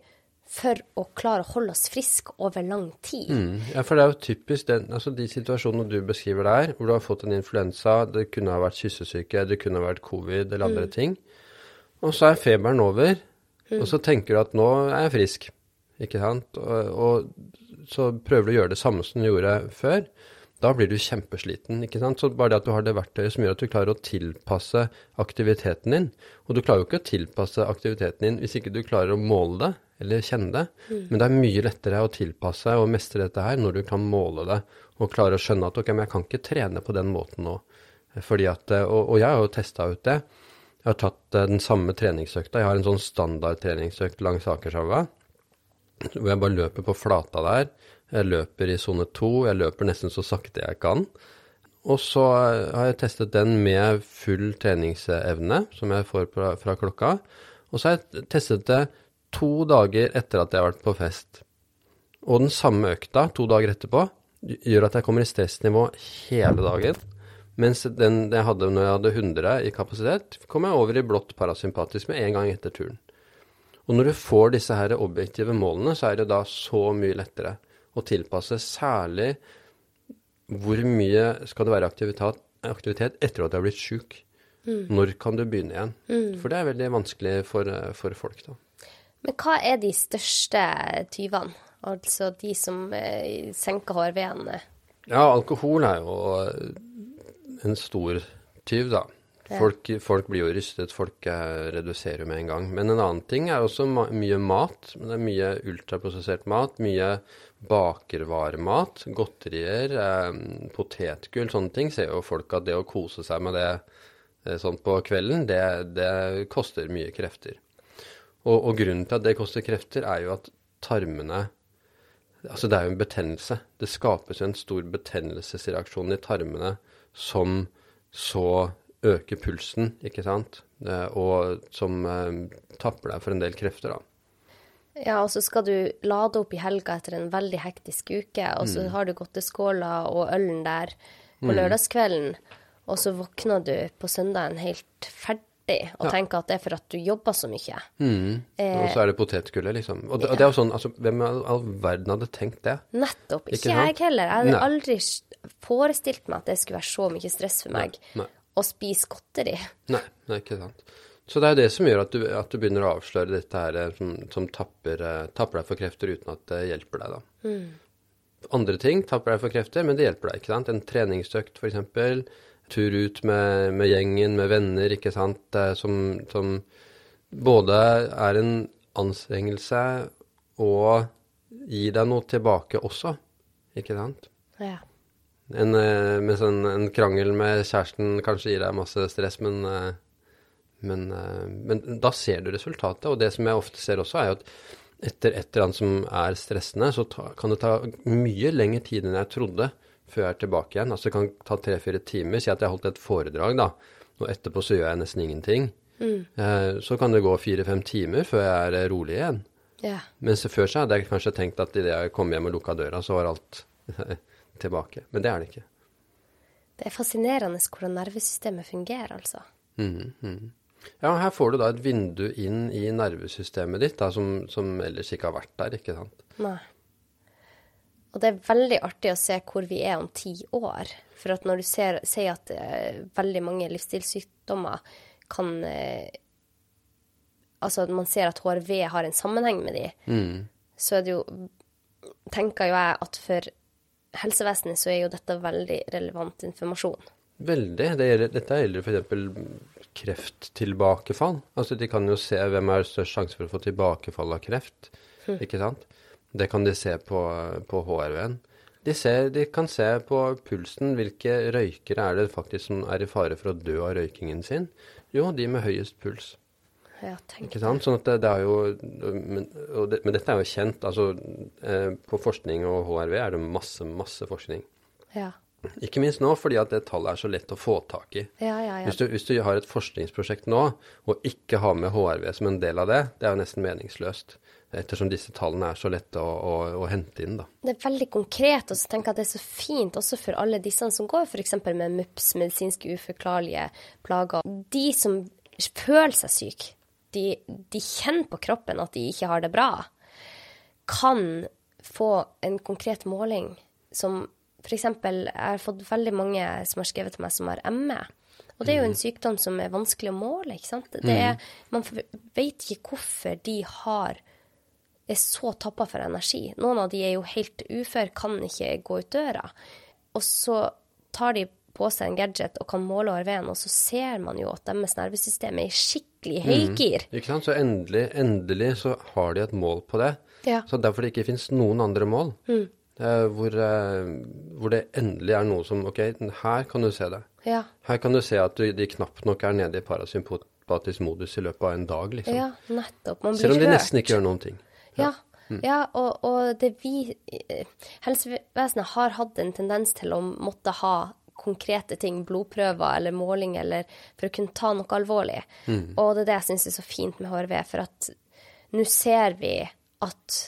for å klare å holde oss friske over lang tid. Mm. Ja, for det er jo typisk den, altså de situasjonene du beskriver der, hvor du har fått en influensa, det kunne ha vært kyssesyke, det kunne ha vært covid eller andre mm. ting, og så er feberen over, mm. og så tenker du at nå er jeg frisk, ikke sant? Og, og så prøver du å gjøre det samme som du gjorde før da blir du kjempesliten. ikke sant? Så bare det at du har det verktøyet som gjør at du klarer å tilpasse aktiviteten din. Og du klarer jo ikke å tilpasse aktiviteten din hvis ikke du klarer å måle det eller kjenne det. Mm. Men det er mye lettere å tilpasse og mestre dette her når du kan måle det og klare å skjønne at ok, men jeg kan ikke trene på den måten nå. Fordi at, og, og jeg har jo testa ut det. Jeg har tatt eh, den samme treningsøkta. Jeg har en sånn standardtreningsøkt langs Akerselva hvor jeg bare løper på flata der jeg løper i sone to, jeg løper nesten så sakte jeg kan. Og så har jeg testet den med full treningsevne, som jeg får fra klokka. Og så har jeg testet det to dager etter at jeg har vært på fest. Og den samme økta to dager etterpå gjør at jeg kommer i stressnivå hele dagen. Mens den jeg hadde når jeg hadde 100 i kapasitet, kom jeg over i blått parasympatisk med en gang etter turen. Og når du får disse her objektive målene, så er det da så mye lettere å tilpasse, særlig hvor mye skal det være aktivitet, aktivitet etter at du har blitt sjuk. Mm. Når kan du begynne igjen? Mm. For det er veldig vanskelig for, for, folk, da. Men hva er de største tyvene? Altså de som eh, senker HRV-en? Ja, alkohol er jo en stor tyv, da. Folk, folk, blir jo rystet, folk reduserer jo med en gang. Men en annen ting er også mye mat. Det er mye ultraprosessert mat, mye bakervaremat, godterier, eh, potetgull, sånne ting. Ser jo folk at det å kose seg med det eh, sånn på kvelden, det, det koster mye krefter. Og, og, grunnen til at det koster krefter, er jo at tarmene Altså, det er jo en betennelse. Det skapes en stor betennelsesreaksjon i tarmene som så øker pulsen, ikke sant, eh, og som eh, tapper deg for en del krefter, da. Ja, og så skal du lade opp i helga etter en veldig hektisk uke, og så mm. har du godteskåla og ølen der på mm. lørdagskvelden, og så våkner du på søndagen helt ferdig og ja. tenker at det er for at du jobber så mye. Mm. Eh, og så er det potetgullet, liksom. Og det, og det, er jo sånn, altså, hvem i all verden hadde tenkt det? Nettopp. Ikke, ikke jeg heller. Jeg hadde Nei. aldri forestilt meg at det skulle være så mye stress for meg Nei. å spise godteri. Nei, det er ikke sant. Så det er jo det som gjør at du, at du begynner å avsløre dette her eh, som, som tapper, uh, tapper, deg for krefter uten at det hjelper deg, da. Mm andre ting tapper deg for krefter, men det hjelper deg. ikke sant? En treningsøkt, f.eks. Tur ut med, med, gjengen, med venner, ikke sant. Som, som, både er en anstrengelse og gir deg noe tilbake også, ikke sant. Ja. En, eh, mens en, en, krangel med kjæresten kanskje gir deg masse stress, men, eh, men, eh, men da ser du resultatet. Og det som jeg ofte ser også, er jo at etter et eller annet som er stressende, så ta, kan det ta mye lengre tid enn jeg trodde før jeg er tilbake igjen. Altså det kan ta tre-fire timer. Si at jeg har holdt et foredrag, da, og etterpå så gjør jeg nesten ingenting. Mm. Eh, så kan det gå fire-fem timer før jeg er rolig igjen. Yeah. Mens før så hadde jeg kanskje tenkt at idet jeg kom hjem og lukka døra, så var alt (laughs) tilbake. Men det er det ikke. Det er fascinerende hvordan nervesystemet fungerer, altså. Mm, mm. Ja, her får du da et vindu inn i nervesystemet ditt da, som, som, ellers ikke har vært der, ikke sant? Nei. Og det er veldig artig å se hvor vi er om ti år. For at når du ser, sier at uh, veldig mange livsstilssykdommer kan uh, Altså at man ser at HRV har en sammenheng med de, mm. så er det jo Tenker jo jeg at for helsevesenet så er jo dette veldig relevant informasjon. Veldig. Det gjelder, dette gjelder f.eks krefttilbakefall. Altså de kan jo se hvem er størst sjanse for å få tilbakefall av kreft, mm. ikke sant. Det kan de se på, på HRV-en. De, de, kan se på pulsen hvilke røykere er det faktisk som er i fare for å dø av røykingen sin. Jo, de med høyest puls. Ja, ikke sant? Sånn at det, det er jo, men, det, men, dette er jo kjent. altså eh, På forskning og HRV er det masse, masse forskning. Ja. Ikke minst nå, fordi at det tallet er så lett å få tak i. Ja, ja, ja. Hvis, du, hvis, du, har et forskningsprosjekt nå, og ikke har med HRV som en del av det, det er jo nesten meningsløst. Ettersom disse tallene er så lette å, å, å hente inn. da. Det er veldig konkret, og så tenker jeg at det er så fint også for alle disse som går f.eks. med MUPS, medisinske uforklarlige plager. De som føler seg syke, de, de kjenner på kroppen at de ikke har det bra, kan få en konkret måling som F.eks. jeg har fått veldig mange som har skrevet til meg som har ME. Og det er jo en mm. sykdom som er vanskelig å måle, ikke sant. Er, mm. man vet ikke hvorfor de har er så tappa for energi. Noen av de er jo helt ufør, kan ikke gå ut døra. Og så tar de på seg en gadget og kan måle over en, og så ser man jo at deres nervesystem er i skikkelig mm. høygir. Mm. Ikke sant. Så endelig, endelig så har de et mål på det. Ja. Så derfor det ikke finnes noen andre mål. Mm. Hvor, eh, hvor, det endelig er noe som OK, her kan du se det. Ja. Her kan du se at du, de knapt nok er nede i parasympatisk modus i løpet av en dag, liksom. Ja, nettopp. Man blir Selv om de nesten ikke gjør noen ting. Ja. Mm. Ja, og, og, det vi Helsevesenet har hatt en tendens til å måtte ha konkrete ting, blodprøver eller måling, eller for å kunne ta noe alvorlig. Mm. Og det er det jeg syns er så fint med HRV, for at nå ser vi at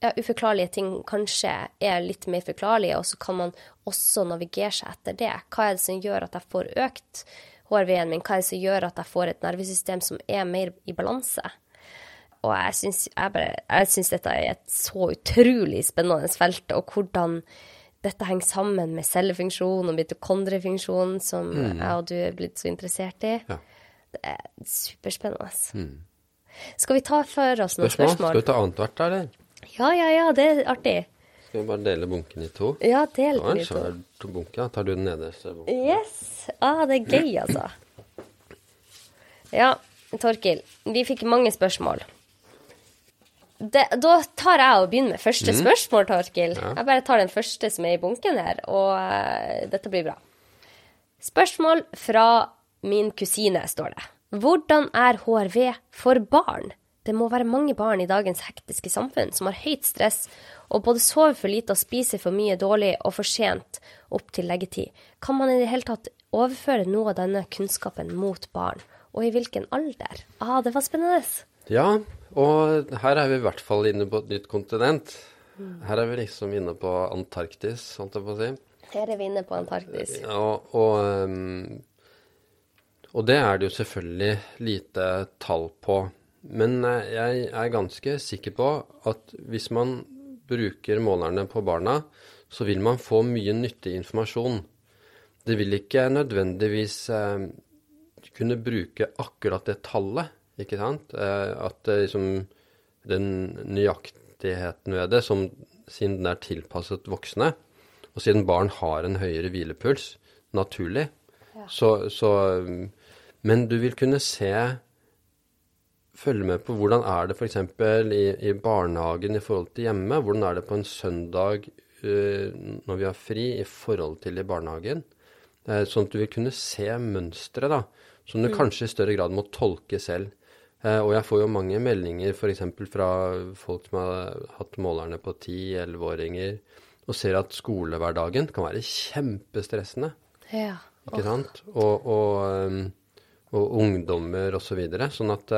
ja, uforklarlige ting kanskje er litt mer forklarlige, og så kan man også navigere seg etter det. Hva er det som gjør at jeg får økt HRV-en min? Hva er det som gjør at jeg får et nervesystem som er mer i balanse? Og jeg syns, jeg bare, jeg syns dette er et så utrolig spennende felt, og hvordan dette henger sammen med cellefunksjon og mitokondriefunksjon, som mm. jeg og du er blitt så interessert i. Ja. Det er superspennende. Mm. Skal vi ta for oss noen spørsmål? spørsmål? Skal vi ta annethvert, eller? Ja, ja, ja, det er artig. Skal vi bare dele bunken i to? Ja, del den i to. Ja, en svær bunke. Tar du den nederste bunken? Yes. Ah, det er gøy, altså. Ja, Torkil, vi fikk mange spørsmål. Det, da tar jeg og begynner med første mm. spørsmål, Torkil. Ja. Jeg bare tar den første som er i bunken her, og uh, dette blir bra. Spørsmål fra min kusine, står det. Hvordan er HRV for barn? Det må være mange barn i dagens hektiske samfunn som har høyt stress og både sover for lite og spiser for mye dårlig og for sent opp til leggetid. Kan man i det hele tatt overføre noe av denne kunnskapen mot barn? Og i hvilken alder? Ah, det var spennende. Ja, og her er vi i hvert fall inne på et nytt kontinent. Her er vi liksom inne på Antarktis, holdt jeg på å si. Her er vi inne på Antarktis. Ja, og, um, og det er det jo selvfølgelig lite tall på. Men eh, jeg er ganske sikker på at hvis man bruker målerne på barna, så vil man få mye nyttig informasjon. Det vil ikke nødvendigvis eh, kunne bruke akkurat det tallet, ikke sant? Eh, at eh, liksom den nøyaktigheten ved det, som siden den er tilpasset voksne, og siden barn har en høyere hvilepuls naturlig, Ja. så, så Men du vil kunne se følge med på hvordan er det f.eks. I, i barnehagen i forhold til hjemme. Hvordan er det på en søndag uh, når vi har fri i forhold til i barnehagen. Uh, sånn at du vil kunne se mønstre, da. Som du kanskje i større grad må tolke selv. Uh, og jeg får jo mange meldinger f.eks. fra folk som har hatt målerne på 10-11-åringer, og ser at skolehverdagen kan være kjempestressende. Ja. Ikke sant? Og, og, um, og ungdommer osv. Så videre. sånn at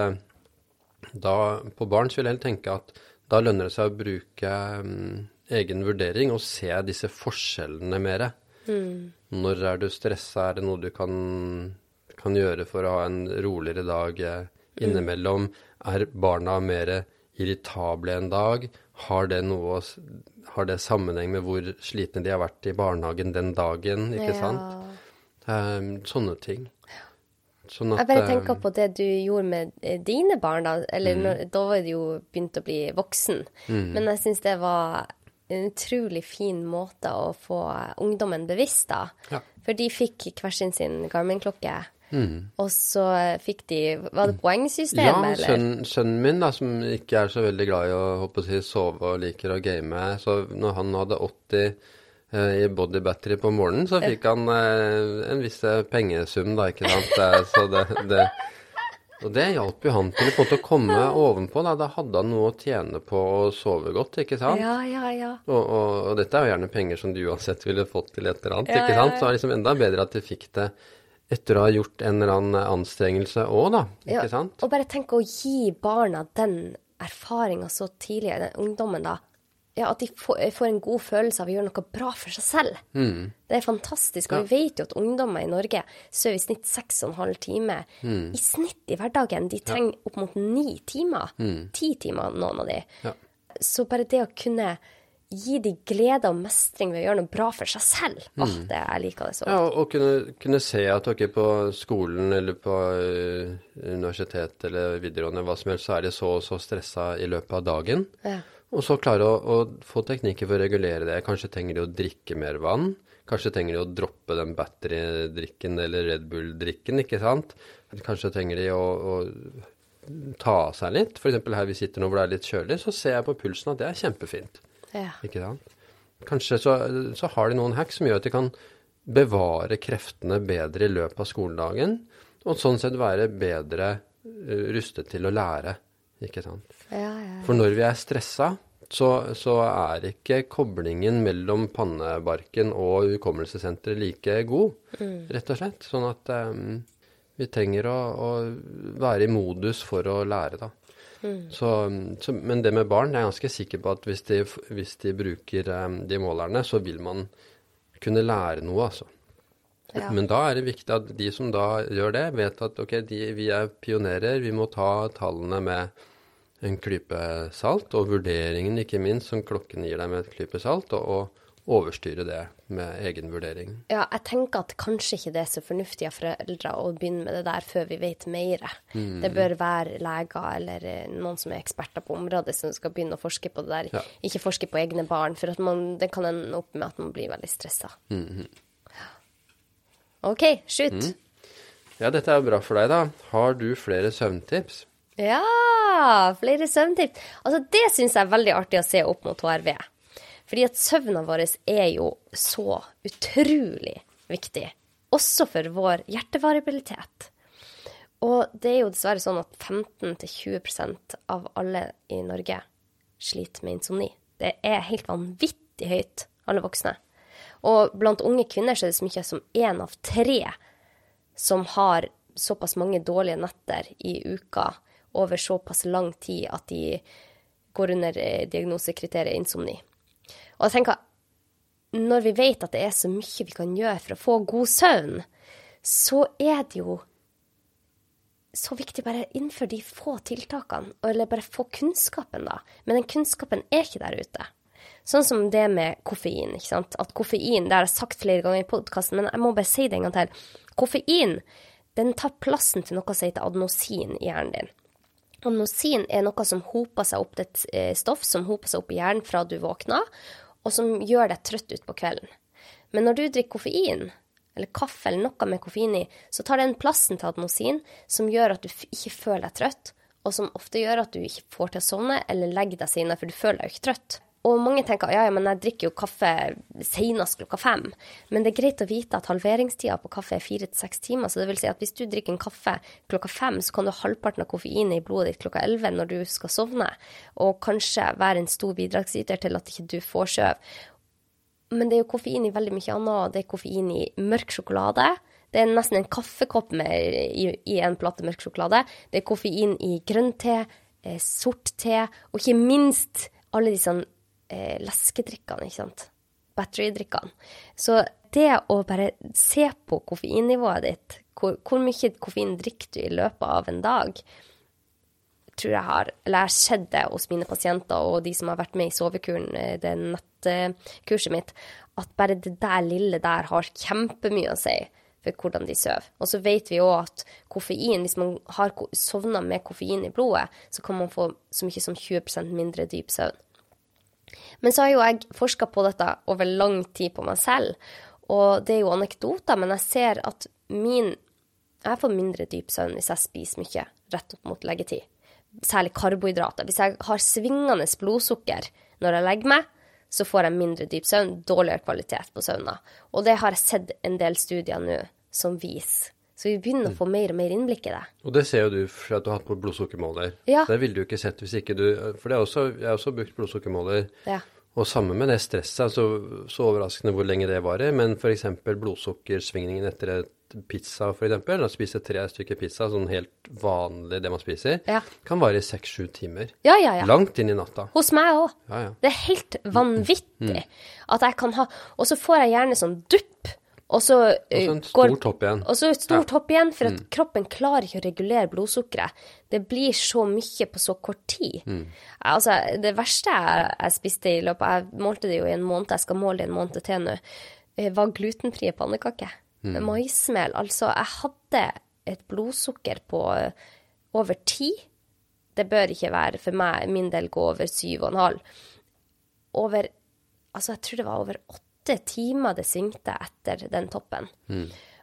da på barn så vil jeg tenke at da lønner det seg å bruke um, egen vurdering og se disse forskjellene mer. Når er du stressa? Er det noe du kan, kan gjøre for å ha en roligere dag innimellom? Mm. Er barna mer irritable en dag? Har det noe har det sammenheng med hvor slitne de har vært i barnehagen den dagen? Ikke sant? Um, sånne ting. Sånn Jeg bare tenker på det du gjorde med eh, dine barn, da. Eller Mm. når, da var du jo begynt å bli voksen. Men jeg syns det var en utrolig fin måte å få ungdommen bevisst, da. Ja. For de fikk hver sin sin Garmin-klokke. Mm. Og så fikk de Var det poengsystemet, Ja, eller? sønnen, sønnen min, da, som ikke er så veldig glad i å å si, sove og liker å game, så når han hadde 80 eh, i body battery på morgenen, så fikk han eh, en viss eh, pengesum, da, ikke sant. Eh, så det, det Og det hjalp jo han til på en måte å komme ovenpå, da. Da hadde han noe å tjene på å sove godt, ikke sant. Ja, ja, ja. Og, og, og dette er jo gjerne penger som du uansett ville fått til et eller annet, Ja, ikke sant. Så Så er det liksom enda bedre at du fikk det etter å ha gjort en eller annen anstrengelse òg, da. Ikke sant. Og bare tenk å gi barna den erfaringa så tidlig, den ungdommen da. Ja, At de får, får en god følelse av å gjøre noe bra for seg selv. Mm. Det er fantastisk. Og vi vet jo at ungdommer i Norge sover i snitt seks og en halv time. Mm. I snitt i hverdagen. De trenger opp mot ni timer. Ti timer, noen av de. Mm. Ja. Så bare det å kunne gi de glede og mestring ved å gjøre noe bra for seg selv, åh, det jeg liker det så godt. Ja, og, og kunne, kunne se at dere på skolen eller på uh, universitet eller videregående, hva som helst, så er de så og så stressa i løpet av dagen. Ja. Og så klare å, å få teknikker for å regulere det. Kanskje trenger de å drikke mer vann. Kanskje trenger de å droppe den batterydrikken eller Red Bull-drikken, ikke sant. Kanskje trenger de å, å ta av seg litt. F.eks. her vi sitter nå hvor det er litt kjølig, så ser jeg på pulsen at det er kjempefint. Ja. Ikke sant? Kanskje så, så har de noen hacks som gjør at de kan bevare kreftene bedre i løpet av skoledagen, og sånn sett være bedre eh, rustet til å lære. Ikke sant? Ja, ja. For når vi er stressa, så, så er ikke koblingen mellom pannebarken og hukommelsessenteret like god, rett og slett. Sånn at um, vi trenger å, å være i modus for å lære, da. Så, så, men det med barn, jeg er ganske sikker på at hvis de, hvis de bruker um, de målerne, så vil man kunne lære noe, altså. Ja. Men da er det viktig at de som da gjør det, vet at ok, de, vi er pionerer, vi må ta tallene med en klype salt, og vurderingen ikke minst, som klokken gir deg med et klype salt, og, og overstyre det med egen vurdering. Ja, jeg tenker at kanskje ikke det er så fornuftig av foreldre å begynne med det der før vi vet mer. Mm. Det bør være leger eller eh, noen som er eksperter på området som skal begynne å forske på det der. Ja. Ikke forske på egne barn, for at man, det kan ende opp med at man blir veldig stressa. Mhm. OK, slutt. Ja, dette er jo bra for deg, da. Har du flere søvntips? Ja, flere søvntips. Altså, det syns jeg er veldig artig å se opp mot HRV. Fordi at søvna vår er jo så utrolig viktig. også for vår hjertevariabilitet. Og det er jo dessverre sånn at 15-20% av alle i Norge sliter med insomni. Det er helt vanvittig høyt, alle voksne. Og blant unge kvinner så er det så mye som én av tre som har såpass mange dårlige netter i uka over såpass lang tid at de går under eh, diagnosekriteriet insomni. Og jeg tenker, når vi vet at det er så mye vi kan gjøre for å få god søvn, så er det jo så viktig bare innføre de få tiltakene, eller bare få kunnskapen, da. Men den kunnskapen er ikke der ute. Sånn som det med koffein. ikke sant? At koffein, det har jeg sagt flere ganger i podkasten, men jeg må bare si det en gang til. Koffein den tar plassen til noe som heter adenosin i hjernen din. Adenosin er noe som hoper seg opp, et eh, stoff som hoper seg opp i hjernen fra du våkner, og som gjør deg trøtt utpå kvelden. Men når du drikker koffein, eller kaffe eller noe med koffein i, så tar den plassen til adenosin, som gjør at du ikke føler deg trøtt, og som ofte gjør at du ikke får til å sovne eller legge deg senere, for du føler deg ikke trøtt. Og mange tenker ja, ja, men jeg drikker jo kaffe senest klokka fem. Men det er greit å vite at halveringstida på kaffe er fire til seks timer. Så det vil si at hvis du drikker en kaffe klokka fem, så kan du ha halvparten av koffeinet i blodet ditt klokka elleve når du skal sovne. Og kanskje være en stor bidragsyter til at ikke du får skjøv. Men det er jo koffein i veldig mye annet. Det er koffein i mørk sjokolade. Det er nesten en kaffekopp med, i, i en plate mørk sjokolade. Det er koffein i grønn te, eh, sort te, og ikke minst alle de sånn eh, leskedrikkene, ikke sant. Batterydrikkene. Så det å bare se på koffeinnivået ditt, hvor, hvor mye koffein drikker du i løpet av en dag, tror jeg har Eller jeg har sett det hos mine pasienter og de som har vært med i sovekuren, eh, det nettkurset mitt, at bare det der lille der har kjempemye å si for hvordan de sover. Og så vet vi òg at koffein, hvis man har sovna med koffein i blodet, så kan man få så mye som 20% mindre dyp søvn. Men så har jo jeg forska på dette over lang tid på meg selv, og det er jo anekdoter, men jeg ser at min Jeg får mindre dyp søvn hvis jeg spiser mye rett opp mot leggetid. Særlig karbohydrater. Hvis jeg har svingende blodsukker når jeg legger meg, så får jeg mindre dyp søvn, dårligere kvalitet på søvna. Og det har jeg sett en del studier nå som viser. Så vi begynner å få mer og mer innblikk i det. Og det ser jo du for at du har hatt på blodsukkermåler. Ja. Det ville du ikke sett hvis ikke du For det er også, jeg har også brukt blodsukkermåler. Ja. Og sammen med det stresset, så, så overraskende hvor lenge det varer. Men f.eks. blodsukkersvingningen etter et pizza, f.eks. Å spise tre stykker pizza, sånn helt vanlig det man spiser, Ja. kan vare i seks-sju timer. Ja, ja, ja. Langt inn i natta. Hos meg òg. Ja, ja. Det er helt vanvittig at jeg kan ha Og så får jeg gjerne sånn dupp, og så Og eh, så en stor går topp igjen. Og så et stort Ja. hopp igjen, for at kroppen klarer ikke å regulere blodsukkeret. Det blir så mye på så kort tid. Altså, det verste jeg, jeg spiste i løpet Jeg målte det jo i en måned, jeg skal måle det i en måned til nå, eh, var glutenfrie pannekaker. Mm. maismel. Altså, jeg hadde et blodsukker på eh, over ti. Det bør ikke være for meg, min del, gå over syv og en halv. Over Altså, jeg tror det var over åtte timer det svingte etter den toppen.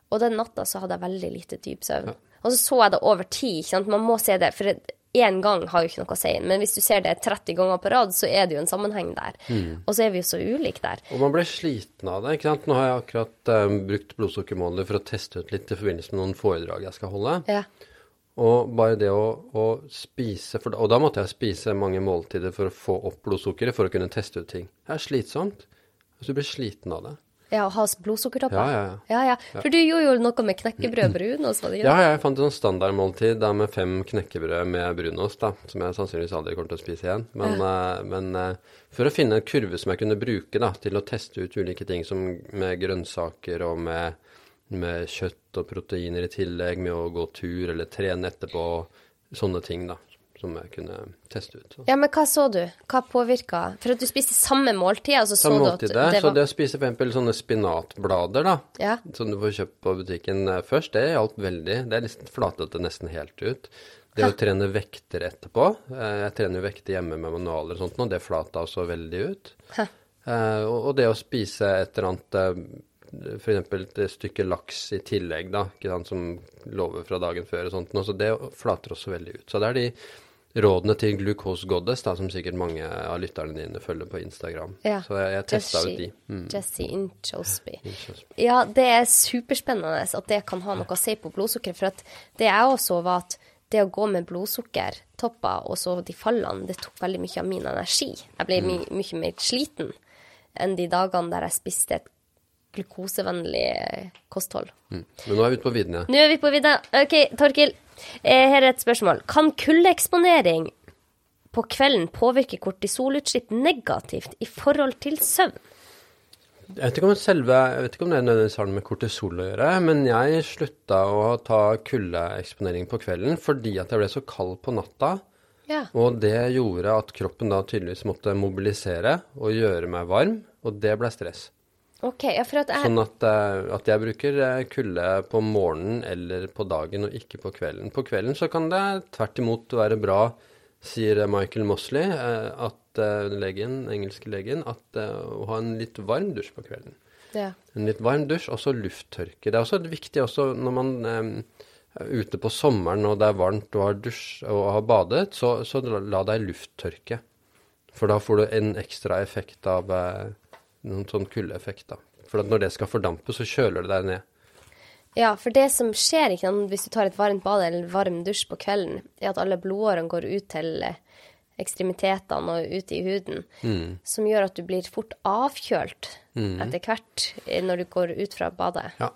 Og den natta så hadde jeg veldig lite dyp søvn. Og så så jeg det over tid, ikke sant. Man må se det, for én gang har jo ikke noe å si. Men hvis du ser det 30 ganger på rad, så er det jo en sammenheng der. Og så er vi jo så ulike der. Og man blir sliten av det. ikke sant? Nå har jeg akkurat eh, brukt blodsukkermåler for å teste ut litt i forbindelse med noen foredrag jeg skal holde. Ja. Og bare det å, å spise for, Og da måtte jeg spise mange måltider for å få opp blodsukkeret for å kunne teste ut ting. Det er slitsomt. Altså, du blir sliten av det. Ja, å ha blodsukkertopper. Ja, ja, ja. ja, ja. For du gjorde jo noe med knekkebrød brunost, var det ikke Ja, det? jeg fant et sånt standardmåltid da med fem knekkebrød med brunost, da, som jeg sannsynligvis aldri kommer til å spise igjen. Men, uh, men uh, for å finne en kurve som jeg kunne bruke da, til å teste ut ulike ting som med grønnsaker og med, med kjøtt og proteiner i tillegg, med å gå tur eller trene etterpå, sånne ting da, som jeg kunne teste ut. Så. Ja, men hva så du? Hva påvirka? For at du spiste samme måltid, Altså så så Samme måltidet. det Så var det å spise eksempel sånne spinatblader, da, Ja. som du får kjøpt på butikken eh, først, det hjalp veldig. Det er liksom flatet det nesten helt ut. Det å trene vekter etterpå. eh, Jeg trener jo vekter hjemme med manualer og sånt, og det flata også veldig ut. Hæ. Eh, Og det å spise et eller annet eksempel et stykke laks i tillegg, da, ikke sant, som lover fra dagen før og sånt, så det flater også veldig ut. Så det er de rådene til Glucose Goddess, da, som sikkert mange av lytterne dine følger på Instagram. Ja. Så jeg, jeg testa ut de. Mm. Jesse Inchosby. Ja, det er superspennende at det kan ha noe å si på blodsukkeret. For at det jeg også var at det å gå med blodsukkertopper og så de fallene, det tok veldig mye av min energi. Jeg ble my mye mer sliten enn de dagene der jeg spiste et glukosevennlig kosthold. Mm. Men nå er vi ute på viddene. Nå er vi på vidda. OK, Torkil. Eh, her er et spørsmål. Kan kuldeeksponering på kvelden påvirke kortisolutslipp negativt i forhold til søvn? Jeg vet ikke om, selve, jeg vet ikke om det nødvendigvis har noe med kortisol å gjøre, men jeg slutta å ta kuldeeksponering på kvelden fordi at jeg ble så kald på natta. Ja. Og det gjorde at kroppen da tydeligvis måtte mobilisere og gjøre meg varm, og det ble stress. OK, ja, at jeg Sånn at, eh, at jeg bruker eh, kulde på morgenen eller på dagen, og ikke på kvelden. På kvelden så kan det tvert imot være bra, sier Michael Mosley, eh, at legen, engelske legen, at å ha en litt varm dusj på kvelden. ja. En litt varm dusj, og så lufttørke. Det er også viktig også når man er ute på sommeren og det er varmt og har dusj og har badet, så, så la, deg lufttørke. For da får du en ekstra effekt av eh, noen sånn kuldeeffekt, da. For at når det skal fordampe, så kjøler det deg ned. Ja, for det som skjer ikke hvis du tar et varmt bad eller en varm dusj på kvelden, er at alle blodårene går ut til eh, ekstremitetene og ut i huden, som gjør at du blir fort avkjølt etter hvert eh, når du går ut fra badet. Ja.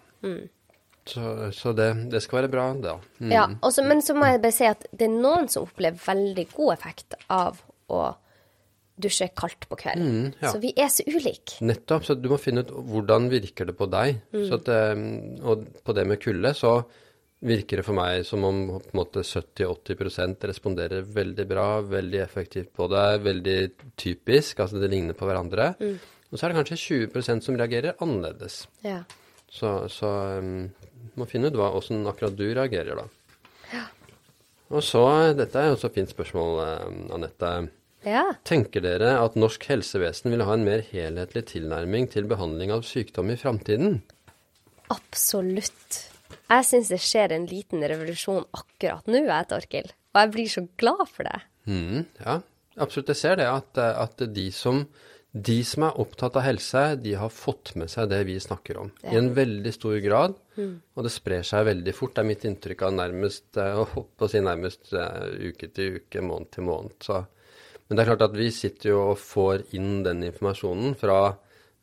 Så, så det, det skal være bra, det. Mm. Ja, også, men så må jeg bare si at det er noen som opplever veldig god effekt av å dusje kaldt på kvelden. Mm, ja. Så vi er så ulike. Nettopp. Så du må finne ut hvordan virker det på deg. Så at, eh, og på det med kulde så virker det for meg som om på en måte 70-80% responderer veldig bra, veldig effektivt på det, veldig typisk, altså det ligner på hverandre. Og så er det kanskje 20% som reagerer annerledes. Ja. Så, så um, må finne ut hva, hvordan akkurat du reagerer da. Og så, dette er jo et fint spørsmål, eh, Anette. Ja. Tenker dere at norsk helsevesen vil ha en mer helhetlig tilnærming til behandling av sykdom i framtiden? Absolutt. Jeg syns det skjer en liten revolusjon akkurat nå, jeg, Torkil. Og jeg blir så glad for det. Mm, ja, absolutt. Jeg ser det at, at de, som, de som er opptatt av helse, de har fått med seg det vi snakker om. I en veldig stor grad. Og det sprer seg veldig fort. Det er mitt inntrykk av nærmest, eh, å si nærmest eh, uke til uke, måned til måned. Så. Men det er klart at vi sitter jo og får inn den informasjonen fra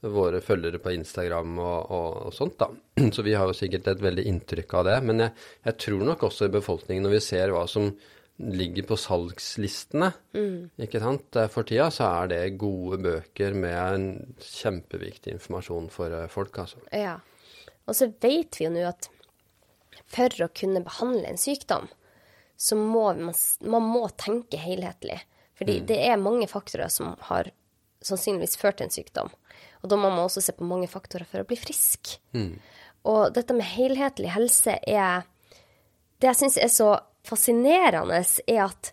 våre følgere på Instagram og, og, og sånt, da. (clears throat) Så vi har jo sikkert et veldig inntrykk av det. Men jeg, jeg tror nok også i befolkningen, når vi ser hva som ligger på salgslistene ikke sant? Eh, for tida, så er det gode bøker med en kjempeviktig informasjon for eh, folk, altså. Ja. Og så vet vi jo nå at for å kunne behandle en sykdom, så må man, man må tenke helhetlig. Fordi det er mange faktorer som har sannsynligvis ført til en sykdom. Og da må man også se på mange faktorer for å bli frisk. Og dette med helhetlig helse er Det jeg syns er så fascinerende, er at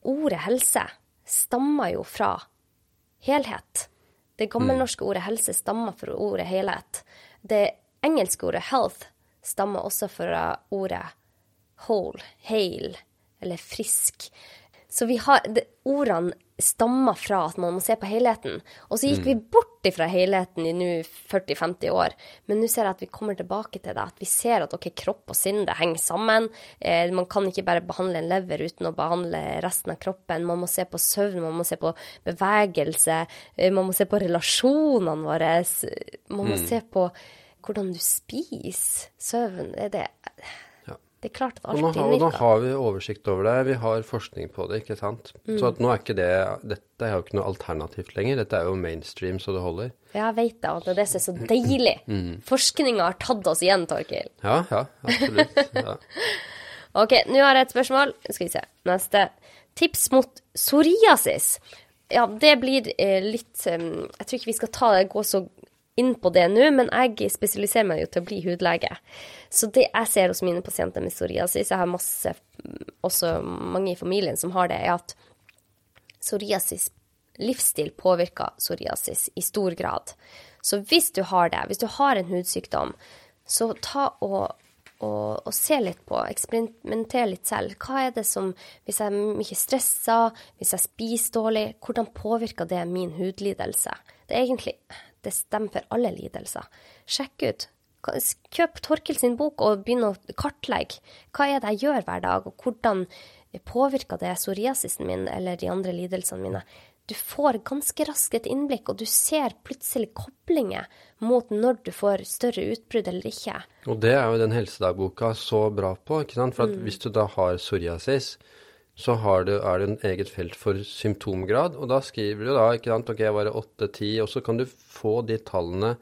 ordet helse stammer jo fra helhet. Det gammelnorske ordet helse stammer fra ordet helhet. Det engelske ordet health stammer også fra ordet whole, hale, eller frisk. Så vi har, det, ordene stammer fra at man må se på helheten. Og så gikk vi bort ifra helheten i nå 40-50 år. Men nå ser jeg at vi kommer tilbake til det. At vi ser at ok, kropp og sinn det henger sammen. Eh, man kan ikke bare behandle en lever uten å behandle resten av kroppen. Man må se på søvn, man må se på bevegelse. Eh, man må se på relasjonene våre. Man må se på hvordan du spiser. Søvn. Er det Det er klart at alt nå, har, nå har vi oversikt over det, vi har forskning på det, ikke sant. Så at nå er ikke det Dette er jo ikke noe alternativt lenger. Dette er jo mainstream så det holder. Ja, jeg vet det, og det er det som er så deilig. Forskninga har tatt oss igjen, Torkil. Ja, ja, absolutt. Ja. (laughs) Ok, nå har jeg et spørsmål. Skal vi se. Neste. Tips mot psoriasis. Ja, det blir eh, litt um, Jeg tror ikke vi skal ta, gå så inn på det nå, men jeg spesialiserer meg jo til å bli hudlege. Så det jeg ser hos mine pasienter med psoriasis, jeg har masse, også mange i familien som har det, er at psoriasis livsstil påvirker psoriasis i stor grad. Så hvis du har det, hvis du har en hudsykdom, så ta og og, og se litt på, eksperimentere litt selv. Hva er det som Hvis jeg er mye stressa, hvis jeg spiser dårlig, hvordan påvirker det min hudlidelse? Det er egentlig Det stemmer for alle lidelser. Sjekk ut. Kjøp Torkel sin bok og begynn å kartlegge. Hva er det jeg gjør hver dag, og hvordan påvirker det psoriasisen min eller de andre lidelsene mine? du får ganske raskt et innblikk, og du ser plutselig koblinger mot når du får større utbrudd eller ikke. Og det er jo den helsedagboka så bra på. ikke sant? For mm. hvis du da har psoriasis, så du, er det en eget felt for symptomgrad. Og da skriver du da ikke sant, ok, jeg var 8-10, og så kan du få de tallene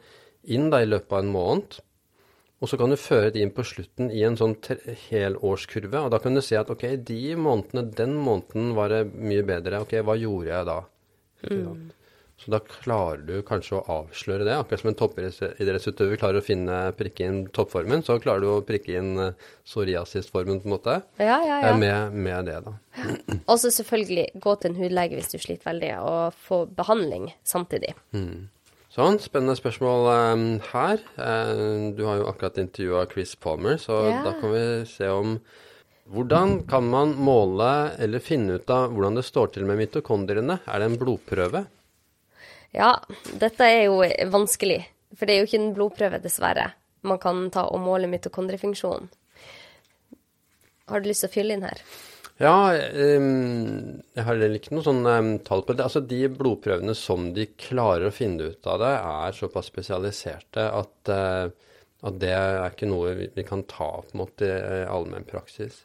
inn da i løpet av en måned. Og så kan du føre det inn på slutten i en sånn helårskurve, og da kan du se at ok, de månedene, den måneden var det mye bedre. Ok, hva gjorde jeg da? Mm. Så da klarer du kanskje å avsløre det. Akkurat som en toppidrettsutøver klarer å finne prikke inn toppformen, så klarer du å prikke inn uh, psoriasisformen på en måte ja, ja, ja. Med, med, det, da. Og så selvfølgelig gå til en hudlege hvis du sliter veldig, og få behandling samtidig. Mm. Sånn, spennende spørsmål um, her. Uh, du har jo akkurat intervjua Chris Palmer, så da kan vi se om hvordan kan man måle eller finne ut av hvordan det står til med mitokondriene? Er det en blodprøve? Ja, dette er jo vanskelig. For det er jo ikke en blodprøve, dessverre. Man kan ta og måle mitokondrifunksjonen. Har du lyst til å fylle inn her? Ja, um, jeg har ikke noe sånn um, tall på det. Altså, De blodprøvene som de klarer å finne ut av det, er såpass spesialiserte at, uh, at det er ikke noe vi, vi kan ta en måte i allmennpraksis.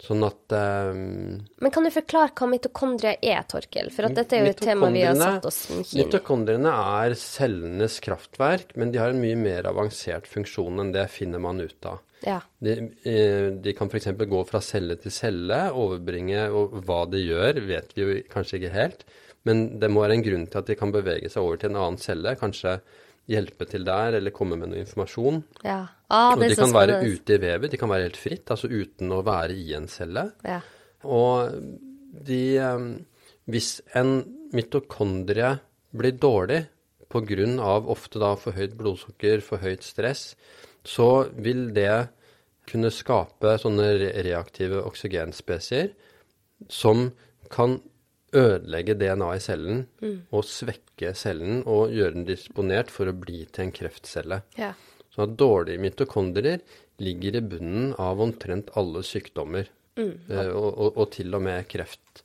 Sånn at um, Men kan du forklare hva mitokondrie er, Torkil? For dette er jo et tema vi har satt oss inn i. Mitokondriene er cellenes kraftverk, men de har en mye mer avansert funksjon enn det finner man ut av. Ja. De, eh, de kan f.eks. gå fra celle til celle, overbringe Og hva de gjør, vet vi jo kanskje ikke helt. Men det må være en grunn til at de kan bevege seg over til en annen celle. Kanskje hjelpe til der, eller komme med noe informasjon. Ja. Ah, og de kan være ute i vevet, de kan være helt fritt, altså uten å være i en celle. Ja. Og de um, Hvis en mitokondrie blir dårlig pga. ofte da for høyt blodsukker, for høyt stress, så vil det kunne skape sånne reaktive oksygenspesier som kan ødelegge DNA i cellen mm. og svekke cellen og gjøre den disponert for å bli til en kreftcelle. Ja. Så at dårlige mitokondrier ligger i bunnen av omtrent alle sykdommer, mm. eh, og, og, og, til og med kreft.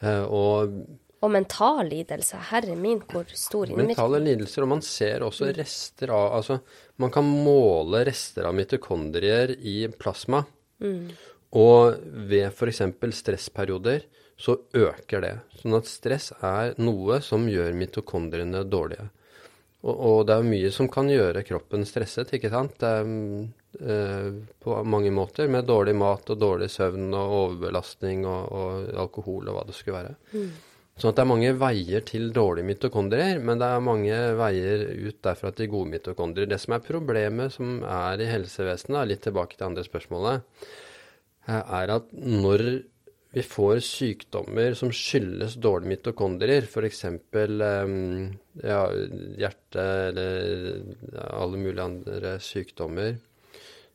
Eh, og, og mental lidelse. Herre min, hvor stor innvirkning. Mentale lidelser, og man ser også rester av Altså, man kan måle rester av mitokondrier i plasma. Mm. Og ved f.eks. stressperioder så øker det. Sånn at stress er noe som gjør mitokondriene dårlige. Og, og, det er mye som kan gjøre kroppen stresset, ikke sant. Det er, eh, på mange måter, med dårlig mat og dårlig søvn og overbelastning og, og alkohol og hva det skulle være. Mm. Sånn at det er mange veier til dårlige mitokondrier, men det er mange veier ut derfra til gode mitokondrier. Det som er problemet som er i helsevesenet, litt tilbake til andre spørsmålet, eh, er at når vi får sykdommer som skyldes dårlige mitokondrier, f.eks. Um, ja, hjerte eller alle mulige andre sykdommer,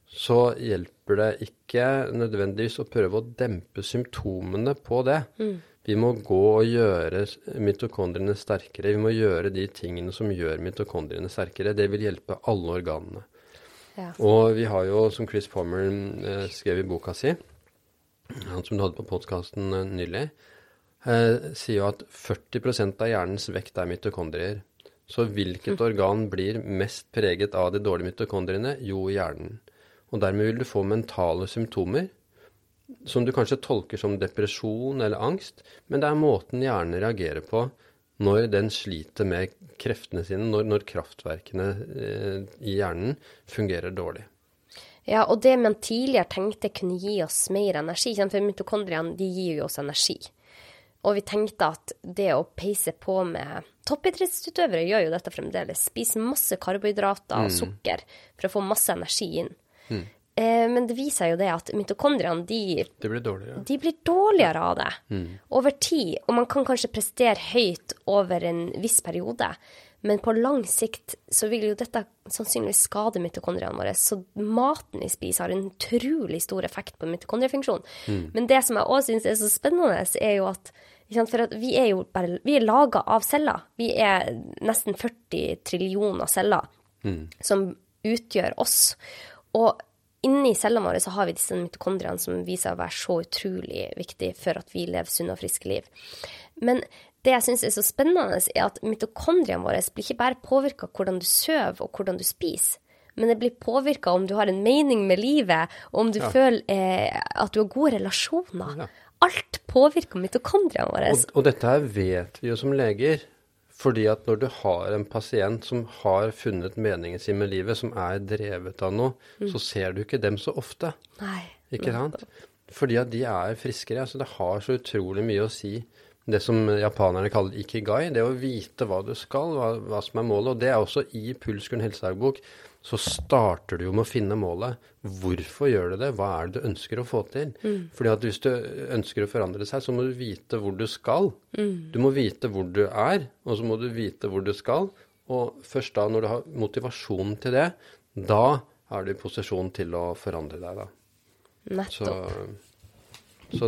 så hjelper det ikke nødvendigvis å prøve å dempe symptomene på det. Mm. Vi må gå og gjøre mitokondriene sterkere. Vi må gjøre de tingene som gjør mitokondriene sterkere. Det vil hjelpe alle organene. Ja. Og vi har jo, som Chris Pommer eh, skrev i boka si, han som du hadde på podkasten eh, nylig, eh, sier jo at 40% av hjernens vekt er mitokondrier. Så hvilket mm. organ blir mest preget av de dårlige mitokondriene? Jo, hjernen. Og dermed vil du få mentale symptomer som du kanskje tolker som depresjon eller angst, men det er måten hjernen reagerer på når den sliter med kreftene sine, når, når kraftverkene eh, i hjernen fungerer dårlig. Ja, og det man tidligere tenkte kunne gi oss mer energi, for mitokondriene de gir jo oss energi. Og vi tenkte at det å peise på med Toppidrettsutøvere gjør jo dette fremdeles. Spiser masse karbohydrater og mm. sukker for å få masse energi inn. Mm. Eh, men det viser jo det at mitokondriene de, de, blir, dårligere. de blir dårligere av det mm. over tid. Og man kan kanskje prestere høyt over en viss periode, Men på lang sikt så vil jo dette sannsynligvis skade mitokondriene våre. Så maten vi spiser har en utrolig stor effekt på mitokondriefunksjon. Men det som jeg òg syns er så spennende, er jo at For vi er jo bare Vi er laga av celler. Vi er nesten 40 trillioner celler som utgjør oss. Og inni cellene våre så har vi disse mitokondriene som viser å være så utrolig viktig for at vi lever sunne og friske liv. Men det jeg syns er så spennende, er at mitokondriene våre blir ikke bare påvirka hvordan du sover og hvordan du spiser. Men det blir påvirka om du har en mening med livet, og om du føler eh, at du har gode relasjoner. Ja. Alt påvirker mitokondriene våre. Og, og dette her vet vi jo som leger. Fordi at når du har en pasient som har funnet meningen sin med livet, som er drevet av noe, så ser du ikke dem så ofte. Nei. Ikke sant? Fordi at de er friskere. Altså det har så utrolig mye å si. Det som japanerne kaller ikigai, det å vite hva du skal, hva, hva som er målet. Og det er også i Pulskuren helsedagbok. Så starter du jo med å finne målet. Hvorfor gjør du det? Hva er det du ønsker å få til? Fordi at hvis du ønsker å forandre seg, så må du vite hvor du skal. Du må vite hvor du er, og så må du vite hvor du skal. Og først da, når du har motivasjonen til det, da er du i posisjon til å forandre deg, da. Nettopp. så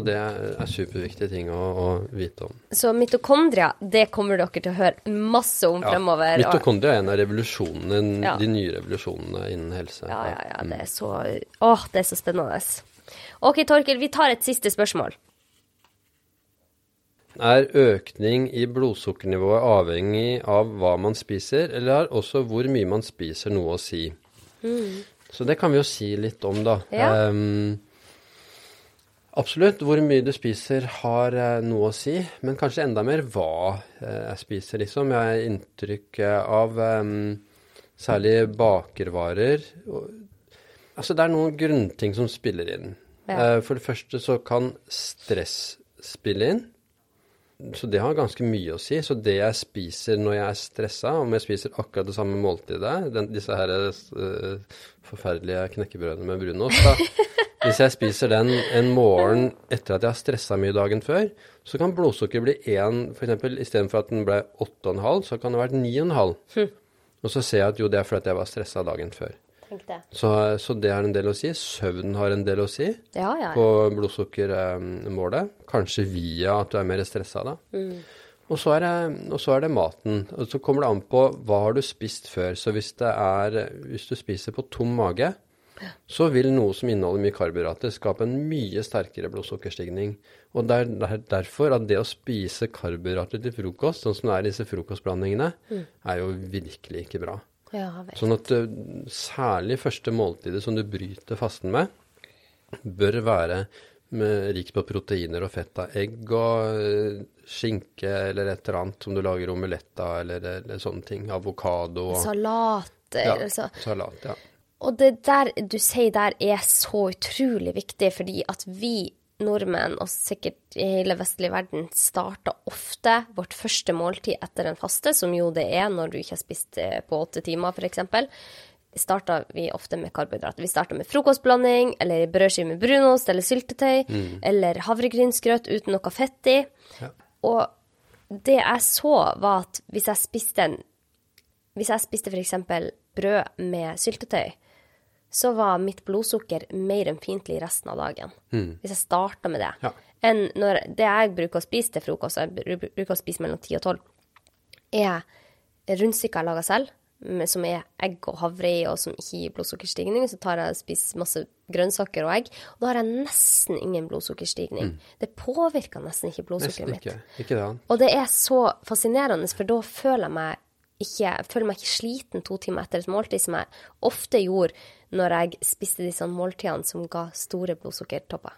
det er superviktige ting å, å vite om. Så mitokondria, det kommer dere til å høre masse om fremover. og- Mitokondria er en av revolusjonene, Ja. de nye revolusjonene innen helse. Ja, ja, ja. Det er så Åh, det er så spennende. OK, Torkil, vi tar et siste spørsmål. Er økning i blodsukkernivået avhengig av hva man spiser, eller har også hvor mye man spiser noe å si? Så det kan vi jo si litt om, da. Mm. Ja. Ehm, absolutt. Hvor mye du spiser har eh, noe å si, men kanskje enda mer hva eh, jeg spiser, liksom. Jeg har inntrykk eh, av um, særlig bakervarer. Altså, det er noen grunnting som spiller inn. Ja. For det første så kan stress spille inn. Så det har ganske mye å si. Så det jeg spiser når jeg er stressa, om jeg spiser akkurat det samme måltidet, den, disse her uh, forferdelige knekkebrødene med brunost, da. (laughs) Hvis jeg spiser den en morgen etter at jeg har stressa mye dagen før, så kan blodsukkeret bli 1, f.eks. istedenfor at den ble 8,5, så kan det vært 9,5. Og så ser jeg at jo, det er fordi at jeg var stressa dagen før. Det. Så, så det har en del å si. Søvn har en del å si Ja, ja. på blodsukkermålet. Kanskje via at du er mer stressa da. Og, så er det, og så er det maten. Og så kommer det an på hva har du spist før. Så hvis, det er, hvis du spiser på tom mage, så vil noe som inneholder mye karbohydrater, skape en mye sterkere blodsukkerstigning. Og det er derfor at det å spise karbohydrater til frokost, sånn som det er i disse frokostblandingene, er jo virkelig ikke bra. ja. Sånn at eh, særlig første måltidet som du bryter fasten med, bør være med, rikt på proteiner og fett av egg og eh, skinke eller et eller annet som du lager omelett av, eller, eller sånne ting. Avokado Salat, ja, altså. salat. Ja. Og det der du sier der er så utrolig viktig, fordi at vi nordmenn, og sikkert i hele vestlig verden, starter ofte vårt første måltid etter en faste, som jo det er når du ikke har spist eh, på åtte timer, f.eks. Starter vi ofte med karbohydrater. Vi starter med frokostblanding, eller brødskive med brunost, eller syltetøy, eller havregrynsgrøt uten noe fett i. Ja. Og det jeg så, var at hvis jeg spiste en Hvis jeg spiste f.eks. brød med syltetøy, så var mitt blodsukker mer enn fiendtlig resten av dagen. Hvis jeg starta med det. Ja. Enn når det jeg bruker å spise til frokost, jeg bruker å spise mellom 10 og 12, er rundstykker jeg lager selv, som er egg og havre i, og som ikke gir blodsukkerstigning. Så tar jeg og spiser masse grønnsaker og egg, og da har jeg nesten ingen blodsukkerstigning. Det påvirker nesten ikke blodsukkeret mitt. Ikke det. Og det er så fascinerende, for da føler jeg meg ikke, jeg føler meg ikke sliten to timer etter et måltid, som jeg ofte gjorde når jeg spiste disse måltidene som ga store blodsukkertopper.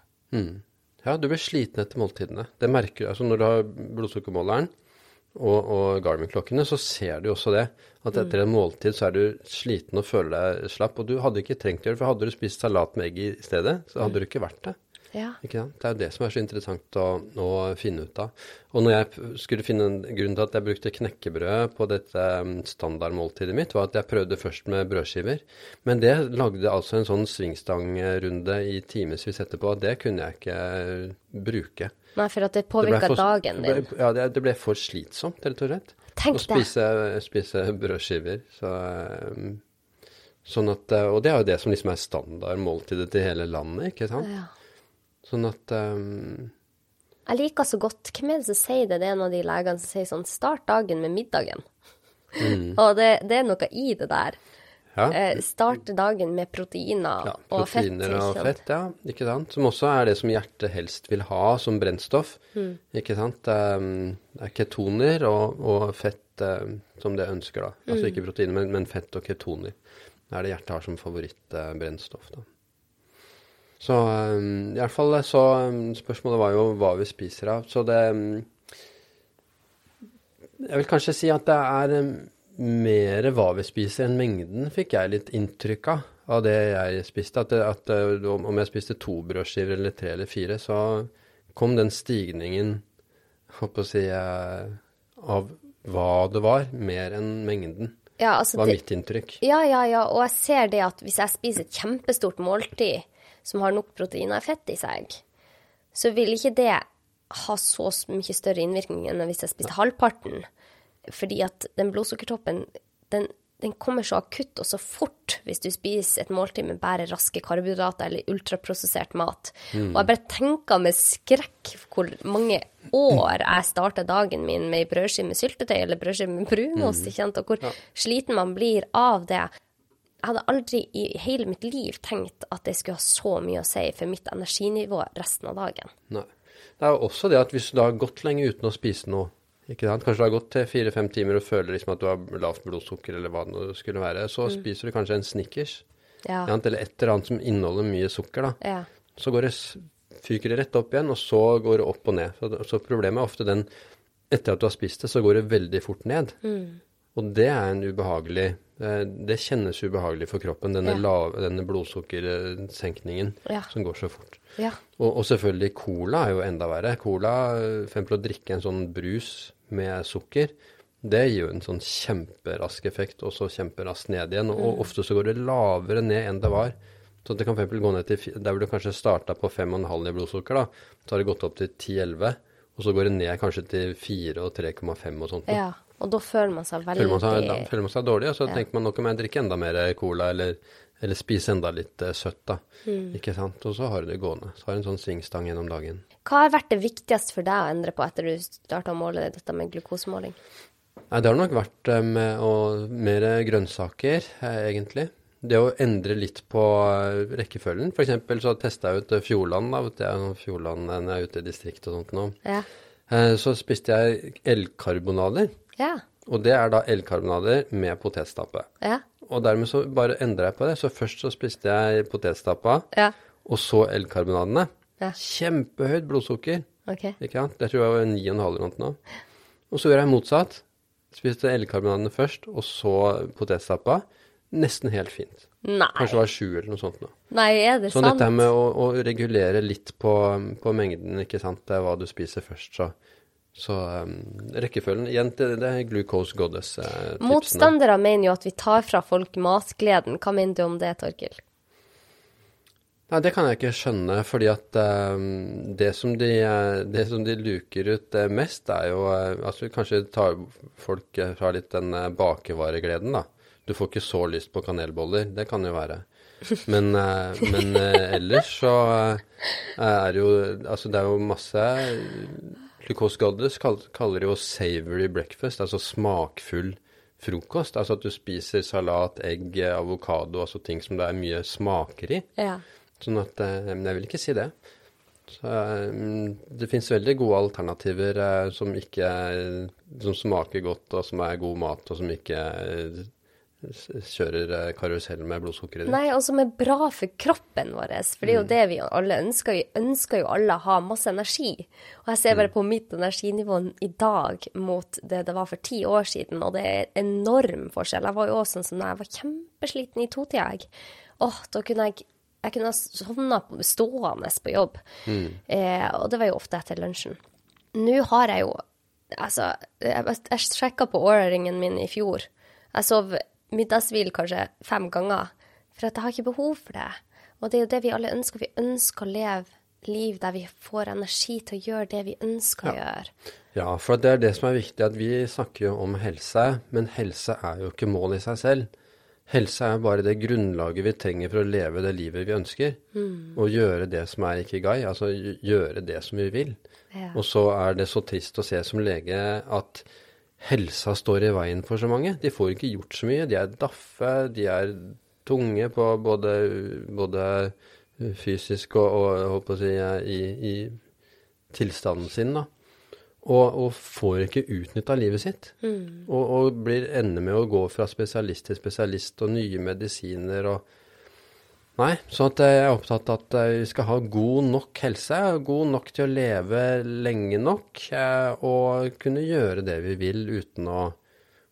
Ja, du blir sliten etter måltidene. Det merker du. Altså når du har blodsukkermåleren og, og Garmin-klokkene, så ser du også det. At etter en måltid så er du sliten og føler deg slapp. Og du hadde ikke trengt å gjøre det, for hadde du spist salat med egg i stedet, så hadde du ikke vært det. Ja. Det er jo det som er så interessant å, å finne ut av. Og når jeg skulle finne en grunn til at jeg brukte knekkebrød på dette mm, standardmåltidet mitt, var at jeg prøvde først med brødskiver. Men det lagde altså en sånn svingstangrunde i timevis etterpå, og det kunne jeg ikke eh, bruke. Nei, for at det for- dagen ble- din. Ja, det, det ble for slitsomt, rett og slett. Tenk å spise, spise brødskiver. Så, eh, sånn at, eh, og det er jo det som liksom er standardmåltidet til hele landet, ikke sant? Ja. Sånn at um, Jeg liker så godt Hvem er det som sier det? Det er en av de legene som sier sånn Start dagen med middagen. (laughs) og det, det er noe i det der. ja. Eh, starte dagen med proteiner Ja, og fett. proteiner og fett, ja. Ikke sant? Som også er det som hjertet helst vil ha som brennstoff. Mm. Ikke sant? Um, Det er ketoner og, og fett um, som det ønsker, da. Altså Mm. ikke proteiner, men, men fett og ketoner. Det er det hjertet har som favorittbrennstoff, da. Så um, i hvert fall så um, Spørsmålet var jo hva vi spiser av. Så det um, Jeg vil kanskje si at det er um, mer hva vi spiser enn mengden, fikk jeg litt inntrykk av av det jeg spiste. At, at uh, om jeg spiste to brødskiver eller tre eller fire, så kom den stigningen holdt å si, eh, av hva det var, mer enn mengden. Ja, altså var mitt inntrykk. ja, ja, ja. Og jeg ser det at hvis jeg spiser et kjempestort måltid som har nok proteiner og fett i seg, så vil ikke det ha så mye større innvirkning enn hvis jeg spiste halvparten. Fordi at den blodsukkertoppen, den, den kommer så akutt og så fort hvis du spiser et måltid med bare raske karbohydrater eller ultraprosessert mat. Og jeg bare tenker med skrekk hvor mange år jeg starta dagen min med ei brødskive med syltetøy eller brødskive med brunost, mm. og hvor sliten man blir av det. Jeg hadde aldri i hele mitt liv tenkt at det skulle ha så mye å si for mitt energinivå resten av dagen. Nei. Det er jo også det at hvis du da har gått lenge uten å spise noe, ikke sant? kanskje du har gått til fire-fem timer og føler liksom at du har lavt blodsukker eller hva det skulle være, så spiser du kanskje en Snickers, Ja. eller et eller annet som inneholder mye sukker, da. Ja. Så går det, fyker det rett opp igjen, og så går det opp og ned. Så, så problemet er ofte den, etter at du har spist det, så går det veldig fort ned. Og det er en ubehagelig, eh, det kjennes ubehagelig for kroppen, denne, Ja. lave, denne blodsukkersenkningen Ja. som går så fort. Ja. Og, og selvfølgelig cola er jo enda verre. Cola, for eksempel å drikke en sånn brus med sukker, det gir jo en sånn kjemperask effekt, og så kjemperaskt ned igjen. Og, og ofte så går det lavere ned enn det var. Så det kan eksempel gå ned til, der hvor du kanskje starta på 5,5 i blodsukker, da, så har det gått opp til 10-11, og så går det ned kanskje til 4 og 3,5 og sånt. ja. Og da føler man seg veldig Føler man seg, føler man seg dårlig, og så Ja. tenker man nå kan jeg drikke enda mer cola, eller, eller spise enda litt eh, søtt, da. Mm. Ikke sant? Og så har du det gående. Så har du en sånn svingstang gjennom dagen. Hva har vært det viktigste for deg å endre på etter du starta å måle dette med glukosemåling? Nei, det har nok vært eh, med å, mer grønnsaker, eh, egentlig. Det å endre litt på rekkefølgen. Eksempel så testa jeg ut Fjordland, da. vet jeg jo Fjordland når jeg er ute i distriktet og sånt nå. Ja. Så spiste jeg elgkarbonader. Ja. Og det er da elgkarbonader med potetstappe. Ja. Og dermed så bare endra jeg på det. Så først så spiste jeg potetstappa, Ja. og så elgkarbonadene. Ja. Kjempehøyt blodsukker. Okay. Ikke sant? Det tror jeg var 9,5 eller noe nå. Og så gjør jeg motsatt. Spiste elgkarbonadene først, og så potetstappa. Nesten helt fint. Nei. Kanskje det var sju eller noe sånt nå. Nei, er det Så sant? dette med å, å regulere litt på, på mengden, ikke sant, det er hva du spiser først, så, så um, rekkefølgen Igjen, det, er glucose goddess-tipsene. Motstandere mener jo at vi tar fra folk matgleden. Hva mener du om det, Torkil? Nei, det kan jeg ikke skjønne, fordi at um, det, som de, eh, det som de luker ut eh, mest, er jo eh, Altså kanskje tar folk eh, fra litt den eh, bakevaregleden, da. Du får ikke så lyst på kanelboller, det kan jo være. Men, eh, men eh, ellers så eh, er det jo Altså det er jo masse Glucose Goddess kaller jo savory breakfast, altså smakfull frokost. Altså at du spiser salat, egg, avokado, altså ting som det er mye smaker i. Ja. Sånn at eh, Men jeg vil ikke si det. Så, eh, det fins veldig gode alternativer eh, som ikke Som smaker godt, og som er god mat, og som ikke kjører eh, karusell med blodsukker ditt. Nei, og som er bra for kroppen vår. For det er jo det vi alle ønsker. Vi ønsker jo alle å ha masse energi. Og jeg ser bare på mitt energinivå i dag mot det det var for ti år siden, og det er enorm forskjell. Jeg var jo også sånn som da jeg var kjempesliten i totida, jeg. Åh, da kunne jeg jeg kunne ha sovna på- stående på jobb. Eh, og det var jo ofte etter lunsjen. Nå har jeg jo Altså, jeg, jeg sjekka på årringen min i fjor. Jeg sov middagshvil kanskje fem ganger, for at jeg har ikke behov for det. Og det er jo det vi alle ønsker. Vi ønsker å leve liv der vi får energi til å gjøre det vi ønsker å gjøre. Ja, for det er det som er viktig, at vi snakker jo om helse, men helse er jo ikke mål i seg selv. Helse er bare det grunnlaget vi trenger for å leve det livet vi ønsker. Mm. Og gjøre det som er ikigai, altså gjøre det som vi vil. Ja. Og så er det så trist å se som lege at helsa står i veien for så mange. De får ikke gjort så mye. De er daffe, de er tunge på både, både fysisk og, og håper å si, i, i tilstanden sin. da. Og, og får ikke utnytta livet sitt. Mm. Og, og blir ender med å gå fra spesialist til spesialist og nye medisiner og Nei, så at jeg er opptatt av at vi skal ha god nok helse, god nok til å leve lenge nok, eh, og kunne gjøre det vi vil uten å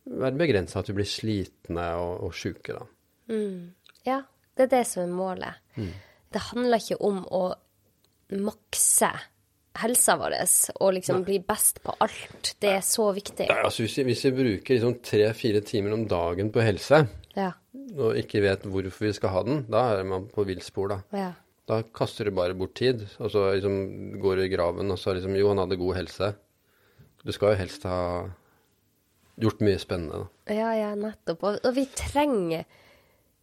være begrensa at vi blir slitne og, og sjuke, da. Mm. Ja, det er det som er målet. Mm. Det handler ikke om å makse helsa vår og liksom bli best på alt. Det er så viktig. Nei, altså hvis vi, hvis vi bruker liksom tre-fire timer om dagen på helse, Ja. og ikke vet hvorfor vi skal ha den, da er man på villspor, da. ja. Da kaster du bare bort tid, og så liksom går du i graven, og så liksom Jo, han hadde god helse. Du skal jo helst ha gjort mye spennende, da. Ja, ja, nettopp. Og, og vi trenger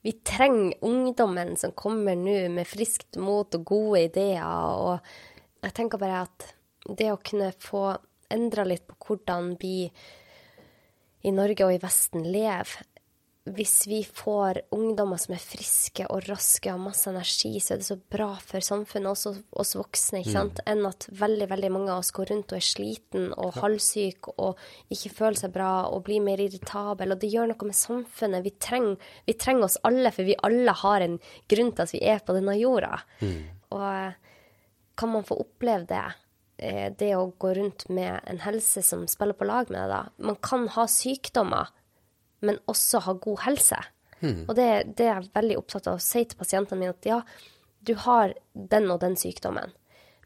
vi trenger ungdommen som kommer nå med friskt mot og gode ideer. Og jeg tenker bare at det å kunne få endra litt på hvordan vi i Norge og i Vesten lever Hvis vi får ungdommer som er friske og raske og har masse energi, så er det så bra for samfunnet, også oss voksne, ikke sant, enn at veldig veldig mange av oss går rundt og er sliten og halvsyk og ikke føler seg bra og blir mer irritabel. Og det gjør noe med samfunnet. Vi trenger, vi trenger oss alle, for vi alle har en grunn til at vi er på denne jorda. Og eh, kan man få oppleve det? eh, Det å gå rundt med en helse som spiller på lag med deg, da. Man kan ha sykdommer, men også ha god helse. Og det, det er jeg veldig opptatt av å si til pasientene mine at ja, du har den og den sykdommen,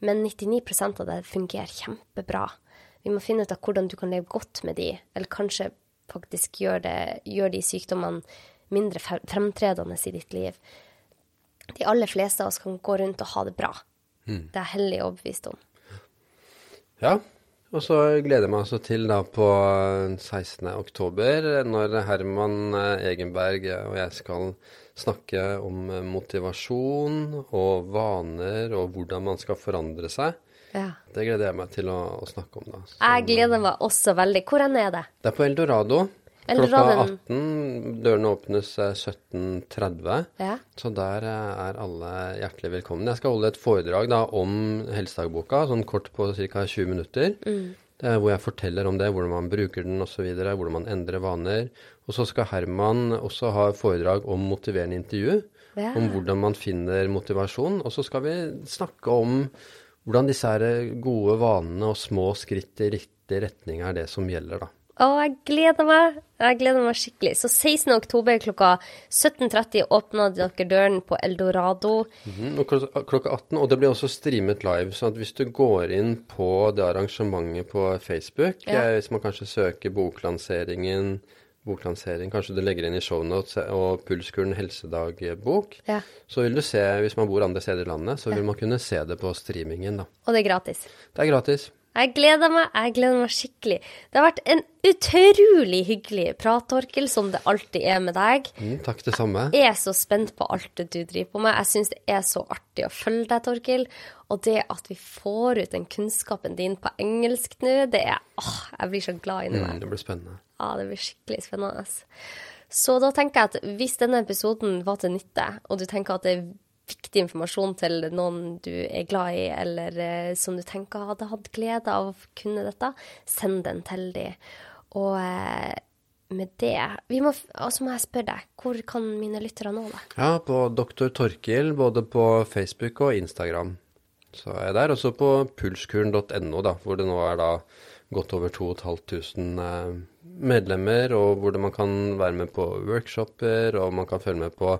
men 99% av det fungerer kjempebra. Vi må finne ut av hvordan du kan leve godt med de, eller kanskje faktisk gjøre, det, gjøre de sykdommene mindre fremtredende i ditt liv. De aller fleste av oss kan gå rundt og ha det bra. Det er jeg hellig overbevist om. Ja, og så gleder jeg meg altså til da på 16. oktober, når Herman eh, Egenberg og jeg skal snakke om eh, motivasjon og vaner og hvordan man skal forandre seg. Ja. Det gleder jeg meg til å, å snakke om da. Så Jeg gleder meg også veldig. Hvor er det? det er på Eldorado. Klokka 18. Dørene åpnes eh, 17.30. Ja. Så der eh, er alle hjertelig velkomne. Jeg skal holde et foredrag da om helsedagboka, sånn kort på ca. 20 minutter. Det er hvor jeg forteller om det, hvordan man bruker den osv., hvordan man endrer vaner. Og så skal Herman også ha foredrag om motiverende intervju. Ja. Om hvordan man finner motivasjon. Og så skal vi snakke om hvordan disse gode vanene og små skritt i riktig retning er det som gjelder, da. Å, jeg gleder meg. Jeg gleder meg skikkelig. Så 16. oktober klokka 17.30 åpner dere døren på Eldorado. Mm og klokka 18, og det blir også streamet live. Så hvis du går inn på det arrangementet på Facebook, Ja. eh, hvis man kanskje søker boklanseringen, boklansering, kanskje du legger inn i shownotes eh, og Pulskuren helsedagbok, Ja. så vil du se, hvis man bor andre steder i landet, så vil man kunne se det på streamingen, da. Og det er gratis. Det er gratis. Jeg gleder meg. Jeg gleder meg skikkelig. Det har vært en utrolig hyggelig prat, Torkil, som det alltid er med deg. Mm, takk det samme. Jeg er så spent på alt det du driver på med. Jeg syns det er så artig å følge deg, Torkil. Og det at vi får ut den kunnskapen din på engelsk nå, det er Åh, jeg blir så glad inni meg. Mm, det blir spennende. Ja, det blir skikkelig spennende. Så da tenker jeg at hvis denne episoden var til nytte, og du tenker at det er viktig informasjon til noen du er glad i, eller eh, som du tenker hadde hatt glede av å kunne dette, send den til dem. Og eh, med det må, Og må jeg spørre deg, hvor kan mine lyttere nå deg? Ja, på Dr. Torkil, både på Facebook og Instagram. Så er jeg der. Også på pulskuren.no, da, hvor det nå er da godt over 2500 eh, medlemmer, og hvor man kan være med på workshoper, og man kan følge med på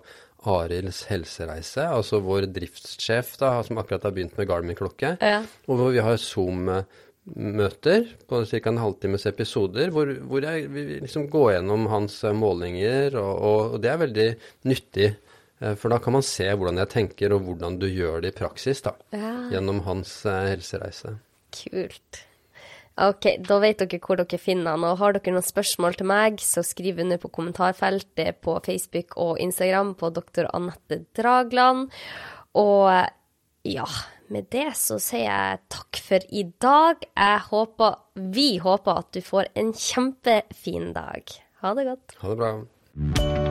Arilds helsereise, altså vår driftssjef da, som akkurat har begynt med Garmin-klokke. Ja. Og hvor vi har Zoom-møter på ca. en halvtimes episoder, hvor, hvor jeg liksom går gjennom hans eh, målinger, og, og, og det er veldig nyttig Eh, For da kan man se hvordan jeg tenker, og hvordan du gjør det i praksis, da. Ja. Gjennom hans eh, helsereise. Kult. Ok, da vet dere hvor dere finner han. Og har dere noen spørsmål til meg, så skriv under på kommentarfeltet på Facebook og Instagram på Dr. Anette Dragland. Og ja, med det så sier jeg takk for i dag. Jeg håper, vi håper at du får en kjempefin dag. Ha det godt. Ha det bra.